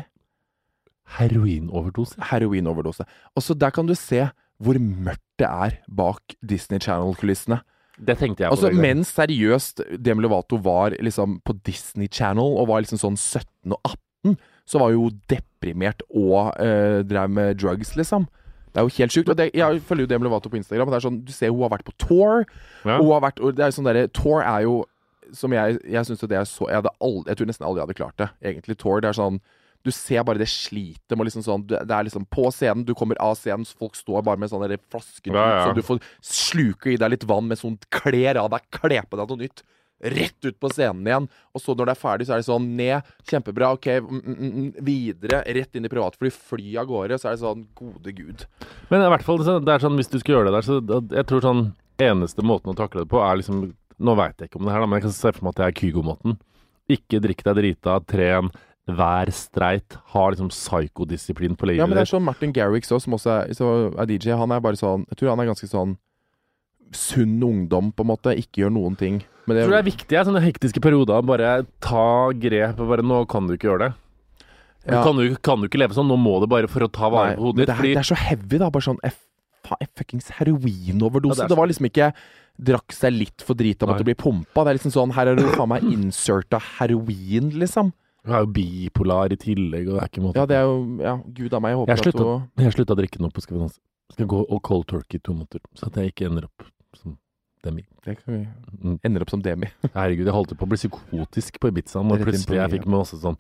S2: Heroinoverdose.
S1: heroinoverdose. Og så der kan du se hvor mørkt det er bak Disney Channel-kulissene.
S2: Det tenkte jeg på.
S1: Altså, mens seriøst Demi Lovato var liksom på Disney Channel og var liksom sånn 17 og 18, så var jo deprimert og eh, drev med drugs, liksom. Det er jo helt sjukt. Det, jeg følger jo Demi Lovato på Instagram. Og det er sånn, Du ser hun har vært på tour.
S2: Ja.
S1: Hun har vært, det er sånn der, Tour er jo Som jeg Jeg synes det er så jeg, aldri, jeg tror nesten aldri jeg hadde klart det. Egentlig Tour. Det er sånn Du ser bare det slitet med liksom sånn Det er liksom på scenen, du kommer av scenen, folk står bare med sånne flasker
S2: Ja, ja.
S1: så du får sluke i deg litt vann med sånn kler av deg, kle på deg noe nytt. Rett ut på scenen igjen. Og så når det er ferdig, så er det sånn ned. Kjempebra. Ok, mm, mm, mm, videre. Rett inn i privatfly. Fly av gårde. Så er det sånn Gode gud.
S2: Men i hvert fall, det er sånn, hvis du skal gjøre det der, så jeg tror sånn eneste måten å takle det på, er liksom Nå veit jeg ikke om det her, da, men jeg kan se for meg at det er Kygo-måten. Ikke drikk deg drita, tren, vær streit, ha liksom psykodisiplin på livet
S1: Ja, men det er sånn Martin Garrix også, som også er, så er DJ. Han er bare sånn Jeg tror han er ganske sånn sunn ungdom, på en måte. Ikke gjør noen ting. Men det,
S2: Jeg tror det er viktig i sånne hektiske perioder. Bare ta grep. Bare, nå kan du ikke gjøre det.
S1: Ja.
S2: Kan, du, kan du ikke leve sånn. Nå må du bare for å ta vare på hodet ditt.
S1: det,
S2: Fordi
S1: det er så heavy, da. Bare sånn F-fuckings heroinoverdose.
S2: Ja, det
S1: det, var liksom ikke drakk seg litt for drita måtte
S2: Nei.
S1: bli pumpa. Det er liksom sånn Her er du faen meg inserta heroin, liksom.
S2: Du er jo bipolar i tillegg, og det er ikke måte
S1: Ja, det er jo Ja, gud a meg. Jeg håper
S2: Jeg
S1: at du
S2: jeg slutta å drikke nå på Skal vi danse. Skal gå og cold turkey i to måneder, så at jeg ikke ender opp som Demi.
S1: det kan vi,
S2: Mm.
S1: ender opp som Demi.
S2: Herregud, jeg holdt på å bli psykotisk på Ibiza når plutselig jeg fikk med masse sånn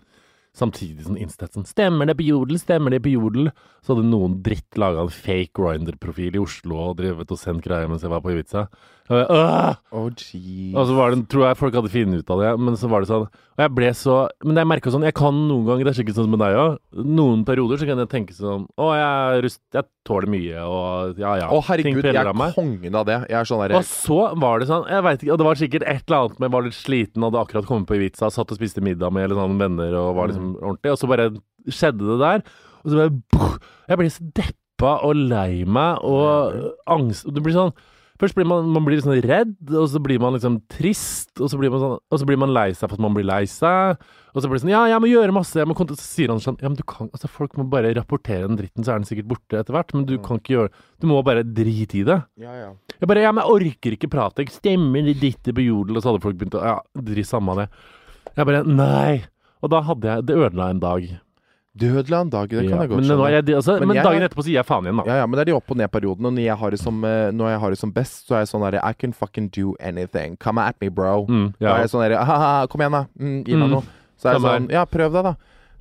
S2: Samtidig sånn Instat sånn Stemmer det på Jodel? Stemmer det på Jodel? Så hadde noen dritt laga en fake Grinder-profil i Oslo og drevet og sendt greier mens jeg var på Ibiza. Og, jeg,
S1: Oh,
S2: og så var det, tror jeg folk hadde funnet ut av det, men så var det sånn Og jeg ble så Men jeg merka sånn Jeg kan noen ganger, det er sikkert sånn som med deg òg, noen perioder så kan jeg tenke sånn Å, jeg, rust, jeg tåler mye, og ja ja.
S1: Å,
S2: oh,
S1: herregud, jeg er
S2: av
S1: kongen av det. Jeg er sånn der
S2: Og så var det sånn, jeg vet ikke, og det var sikkert et eller annet med jeg var litt sliten, hadde akkurat kommet på Ibiza, satt og spiste middag med eller sånn venner og var liksom ordentlig, og så bare skjedde det der, og så bare Jeg blir så deppa og lei meg og angst. Og det blir sånn Først blir man, man blir sånn redd, og så blir man liksom trist, og så blir man, sånn, og så blir man lei seg for at man blir lei seg. Og så blir det sånn Ja, jeg må gjøre masse, jeg må Så sier han sånn Ja, men du kan Altså, folk må bare rapportere den dritten, så er den sikkert borte etter hvert, men du kan ikke gjøre Du må bare drite i det.
S1: Ja, ja.
S2: Jeg bare, ja, men jeg orker ikke prate. Jeg stemmer de ditte på jodel, og så hadde folk begynt å Ja, drit samme det. Jeg bare, nei. Og da hadde jeg Det ødela en dag.
S1: Dødelig en dag, det kan
S2: Ja,
S1: jeg godt skjønne.
S2: Men, jeg, altså,
S1: Men
S2: men,
S1: jeg-
S2: dagen etterpå så gir jeg faen igjen, da.
S1: Ja, ja, men det er de opp- og ned-periodene. Og når jeg har det som, eh, når jeg har det som best, så er jeg sånn derre I can fucking do anything. Come at me, bro.
S2: Mm,
S1: Da er jeg sånn derre ha-ha, Kom igjen, da. Mm, gi meg
S2: Mm.
S1: noe. Så er jeg sånn Ja, prøv deg, da.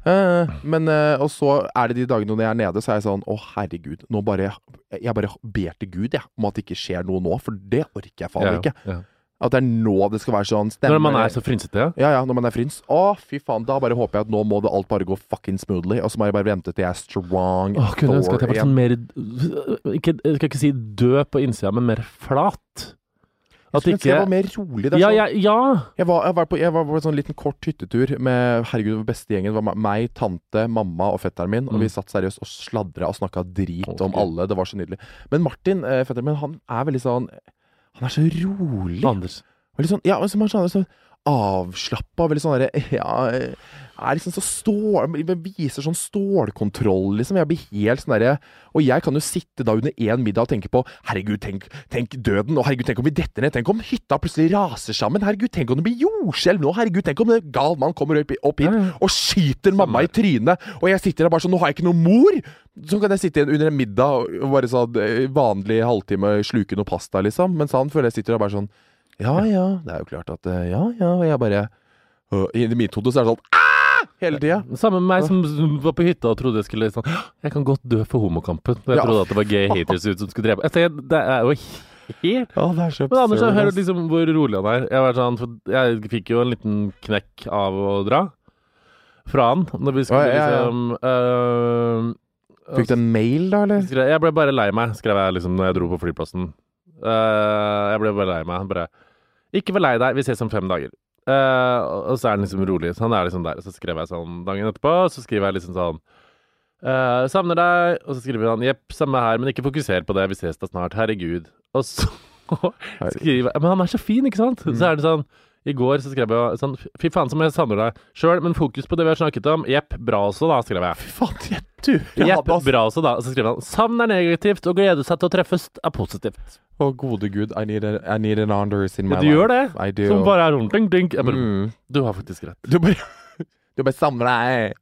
S1: Uh, men uh, Og så er det de dagene når jeg er nede, så er jeg sånn Å, herregud. Nå bare Jeg bare ber til Gud, jeg, om at det ikke skjer noe nå. For det orker jeg faen
S2: ja,
S1: ikke.
S2: ja.
S1: At det er nå det skal være sånn stemmer
S2: Når man er så frynsete, ja.
S1: Ja, når man er frins. Å, fy faen. Da bare håper jeg at nå må det alt bare gå fucking smoothly. Og så må jeg bare vente til jeg er strong.
S2: Åh, kunne ønske at jeg var sånn mer ikke, Jeg skal ikke si død på innsida, men mer flat. At
S1: Jeg ikke jeg var mer rolig. Det er
S2: Ja,
S1: sånn,
S2: ja, ja!
S1: Jeg var, jeg var, på, jeg var på en sånn liten kort hyttetur med herregud, beste gjengen. Det var meg, tante, mamma og fetteren min. Og
S2: Mm.
S1: vi satt seriøst og sladra og snakka drit
S2: okay.
S1: om alle. Det var så nydelig. Men Martin, eh, fetteren min, han er veldig sånn Han er så rolig.
S2: Anders.
S1: Veldig sånn, ja, som han sånn, sånn avslappa. Veldig sånn derre Ja, er liksom så stål Viser sånn stålkontroll, liksom. Jeg blir helt sånn derre Og jeg kan jo sitte da under én middag og tenke på Herregud, tenk, tenk døden. Og herregud, tenk om vi detter ned. Tenk om hytta plutselig raser sammen. Herregud, tenk om det blir jordskjelv nå. Herregud, tenk om en gal mann kommer opp, hit og skyter mamma i trynet. Og jeg sitter der bare sånn Nå har jeg ikke noe mor! Så kan jeg sitte under en middag og bare sånn vanlig halvtime sluke noe pasta, liksom. Mens han føler jeg sitter og bare sånn Ja ja, det er jo klart at eh, Ja ja. Og jeg bare øh, I mitt hode så er det sånn ah! Hele tida.
S2: Samme med meg som, var på hytta og trodde jeg skulle sånn Jeg kan godt dø for homokampen. Og jeg
S1: Ja.
S2: trodde at det var gay haters ut som skulle drepe Jeg tenker, Det er jo helt
S1: oh, det er så
S2: Men Anders, jeg hører liksom hvor rolig han er. Jeg, var sånn, jeg fikk jo en liten knekk av å dra fra han når vi skulle liksom øh,
S1: Fikk du en mail, da, eller?
S2: Jeg ble bare lei meg, skrev jeg liksom når jeg dro på flyplassen. Uh, jeg ble bare lei meg. Bare 'Ikke vær lei deg, vi ses om fem dager'. Uh, og så er han liksom rolig. Så han er liksom der. Så skrev jeg sånn dagen etterpå, så skriver jeg liksom sånn uh, 'Savner deg', og så skriver han 'Jepp, samme her, men ikke fokuser på det, vi ses da snart, herregud'. Og så skriver jeg Men han er så fin, ikke sant? Så er det sånn i går så skrev jeg sånn Fy faen som jeg savner deg sjøl, men fokus på det vi har snakket om. Jepp, bra også, da, skrev jeg.
S1: Fy faen, jeg du
S2: Jepp, bra også, da. Så skrev han savn er negativt, og glede seg til å treffes er positivt.
S1: Å, gode gud, I need, a, I need an Anders in my
S2: Ja, du gjør det. Som bare er rundt, ding, ding. Jeg bare,
S1: mm.
S2: Du har faktisk rett.
S1: Du bare Du bare savner deg.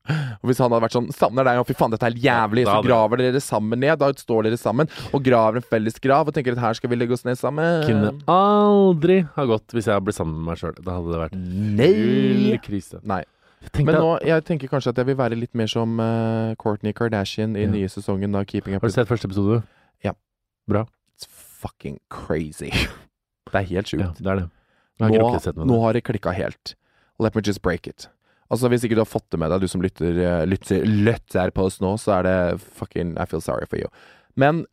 S1: Og hvis han hadde vært sånn Savner deg, og fy faen, dette er helt jævlig, så graver dere sammen ned. Da står dere sammen og graver en felles grav og tenker at her skal vi legge oss ned sammen.
S2: Kunne aldri ha gått hvis jeg ble sammen med meg sjøl. Da hadde det vært
S1: Nei!
S2: krise.
S1: Nei. Men nå, jeg tenker kanskje at jeg vil være litt mer som uh, Courtney Kardashian i
S2: Ja.
S1: nye sesongen av Keeping Up
S2: Har du sett første episode? Ja. Bra.
S1: It's fucking crazy. Det er helt
S2: Ja, det er det.
S1: Nå, nå har det klikka helt. Let me just break it. Altså Hvis ikke du har fått det med deg, du som lytter, eh, lytter, lytter på oss nå, så er det fucking I feel sorry for you. Men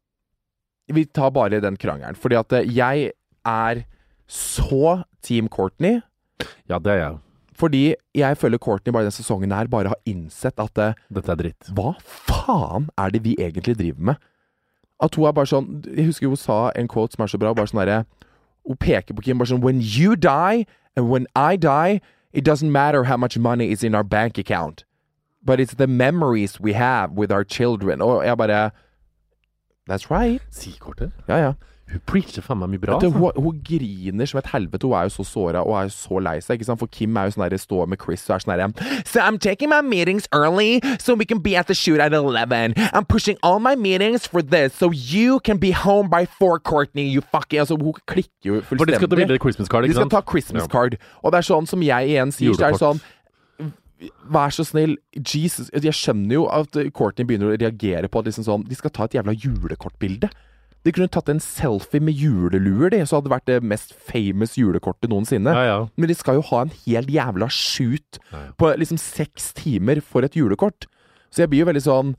S1: vi tar bare den krangelen. Fordi at eh, jeg er så Team Courtney.
S2: Ja, det er jeg.
S1: Fordi jeg føler Courtney bare denne sesongen her bare har innsett at det...
S2: Dette er dritt.
S1: hva faen er det vi egentlig driver med? At hun er bare sånn Jeg husker hun sa en quote som er så bra. Bare sånn derre Hun peker på Kim bare sånn When you die, and when I die, it doesn't matter how much money is in our bank account. But it's the memories we have with our children. Og jeg bare That's right.
S2: Si-kortet?
S1: Ja, ja.
S2: Hun preacher faen meg mye bra.
S1: Du,
S2: altså.
S1: hun, hun griner som et helvete. Hun er jo så såra og er jo så lei seg. ikke sant? For Kim er jo sånn der, står med Chris og er sånn So I'm taking my meetings early so we can be at the shoot at 11. I'm pushing all my meetings for this so you can be home by four, Courtney. You fucking Altså, hun klikker jo
S2: For de skal ta bilde
S1: fullstendig.
S2: Christmas card,
S1: De skal ta Christmas card. Og det er sånn som jeg igjen sier, er det
S2: Julekort.
S1: sånn Vær så snill, Jesus Jeg skjønner jo at Courtney begynner å reagere på at liksom sånn De skal ta et jævla julekortbilde. De kunne tatt en selfie med juleluer, de, så hadde det vært det mest famous julekortet noensinne.
S2: Ja, ja.
S1: Men de skal jo ha en helt jævla shoot
S2: Ja,
S1: på liksom seks timer for et julekort. Så jeg blir jo veldig sånn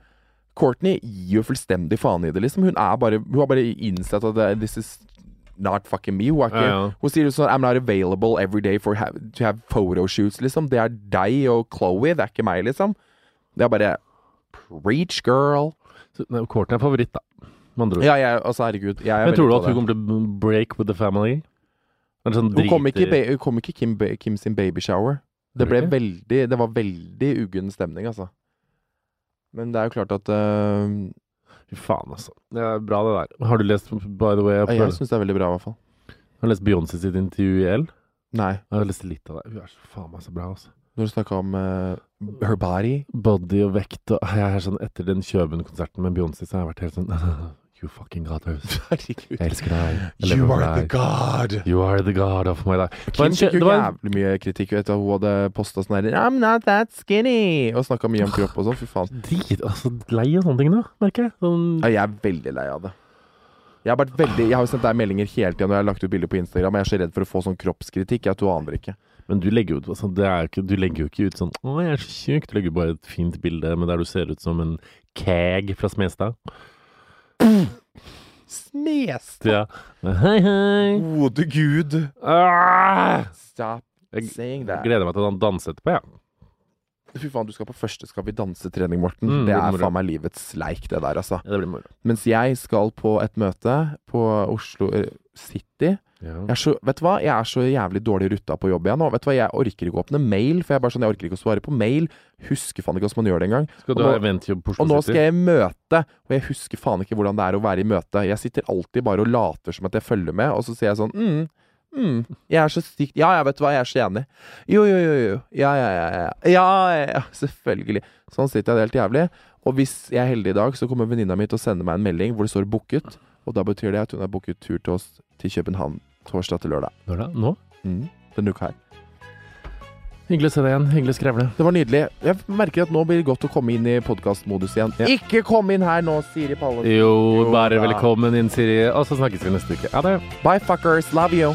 S1: Courtney gir jo fullstendig faen i det, liksom. Hun er bare Hun har bare innsett at det, this is not fucking me. Hun, er ikke,
S2: Ja, ja.
S1: hun sier jo sånn I'm not available every day for ha to have photoshoots, liksom. Det er deg og Chloé, det er ikke meg, liksom. Det er bare Preach, girl.
S2: Courtney er favoritt, da. Med andre ord.
S1: Ja, jeg, altså, herregud. Jeg er
S2: Men tror du at hun kommer til å break with the family? Eller sånn
S1: Hun kom ikke, i ba- hun kom ikke Kim, ba- Kim sin babyshower. Det ble veldig Det var veldig uggen stemning, altså. Men det er jo klart at øh,
S2: Fy faen, altså. Det er bra, det der. Har du lest, by the way, jeg,
S1: Jeg syns det er veldig bra, i hvert fall.
S2: har du lest Beyoncé sitt intervju i L?
S1: Nei.
S2: Jeg har lest litt av det. Hun er så faen meg så bra, altså.
S1: Når du snakka om øh, her body
S2: Body og vekt og Jeg er sånn Etter den Kjøben-konserten med Beyoncé, så har jeg vært helt sånn You fucking god,
S1: Herregud.
S2: Jeg elsker deg. Jeg
S1: You are the god.
S2: You are the god of my life.
S1: Kim fikk jo jævlig mye kritikk etter at hun hadde posta sånn her I'm not that skinny. Og snakka mye om kropp og sånn. Fy faen.
S2: Drit, altså, lei av sånne ting, nå, merker jeg. Sånn,
S1: Ja, jeg er veldig lei av det. Jeg har, veldig, jeg har jo sendt deg meldinger hele tida når jeg har lagt ut bilder på Instagram. Og jeg er så redd for å få sånn kroppskritikk Jeg, du aner ikke.
S2: men du legger, ut, altså, det ikke, du legger jo ikke ut sånn 'Å, jeg er så tjukk'. Du legger bare et fint bilde med der du ser ut som en keg fra Smestad.
S1: Smest!
S2: Ja. Hei, hei.
S1: Gode gud.
S2: Ah!
S1: Stop saying that.
S2: gleder meg til å danse etterpå, jeg.
S1: Fy faen, du skal på første Skal vi danse-trening, Morten.
S2: Mm,
S1: det
S2: det
S1: er faen meg livets leik, det der, altså.
S2: Ja. Det blir moro.
S1: Mens jeg skal på et møte på Oslo eh, City.
S2: Ja.
S1: Jeg så, vet du hva? Jeg er så jævlig dårlig rutta på jobb igjen nå. Vet du hva? Jeg orker ikke å åpne mail, for jeg er bare sånn, jeg orker ikke å svare på mail. Husker faen ikke hvordan man gjør det engang.
S2: Skal du ha
S1: nå-
S2: eventjobb på
S1: Og nå skal jeg i møte, og jeg husker faen ikke hvordan det er å være i møte. Jeg sitter alltid bare og later som at jeg følger med, og så sier jeg sånn mm, mm, Jeg er så sykt Ja, ja, vet hva, jeg er så enig. Jo, jo, jo, jo. Ja, ja, ja. Ja, ja, ja, ja. Selvfølgelig. Sånn sitter jeg helt jævlig. Og hvis jeg er heldig i dag, så kommer venninna mi til å sende meg en melding hvor det står 'booket', og da betyr det at hun har booket tur til oss til København torsdag til lørdag.
S2: Når da? Nå?
S1: Mm, denne uka her.
S2: Hyggelig å se deg igjen. Hyggelig å skrevle.
S1: Det var nydelig. Jeg merker at nå blir det godt å komme inn i podkastmodus igjen.
S2: Ja.
S1: Ikke kom inn her nå, Siri Pallen.
S2: Jo, bare velkommen inn, Siri. Og så snakkes vi neste uke. Ha det.
S1: Bye, fuckers. Love you.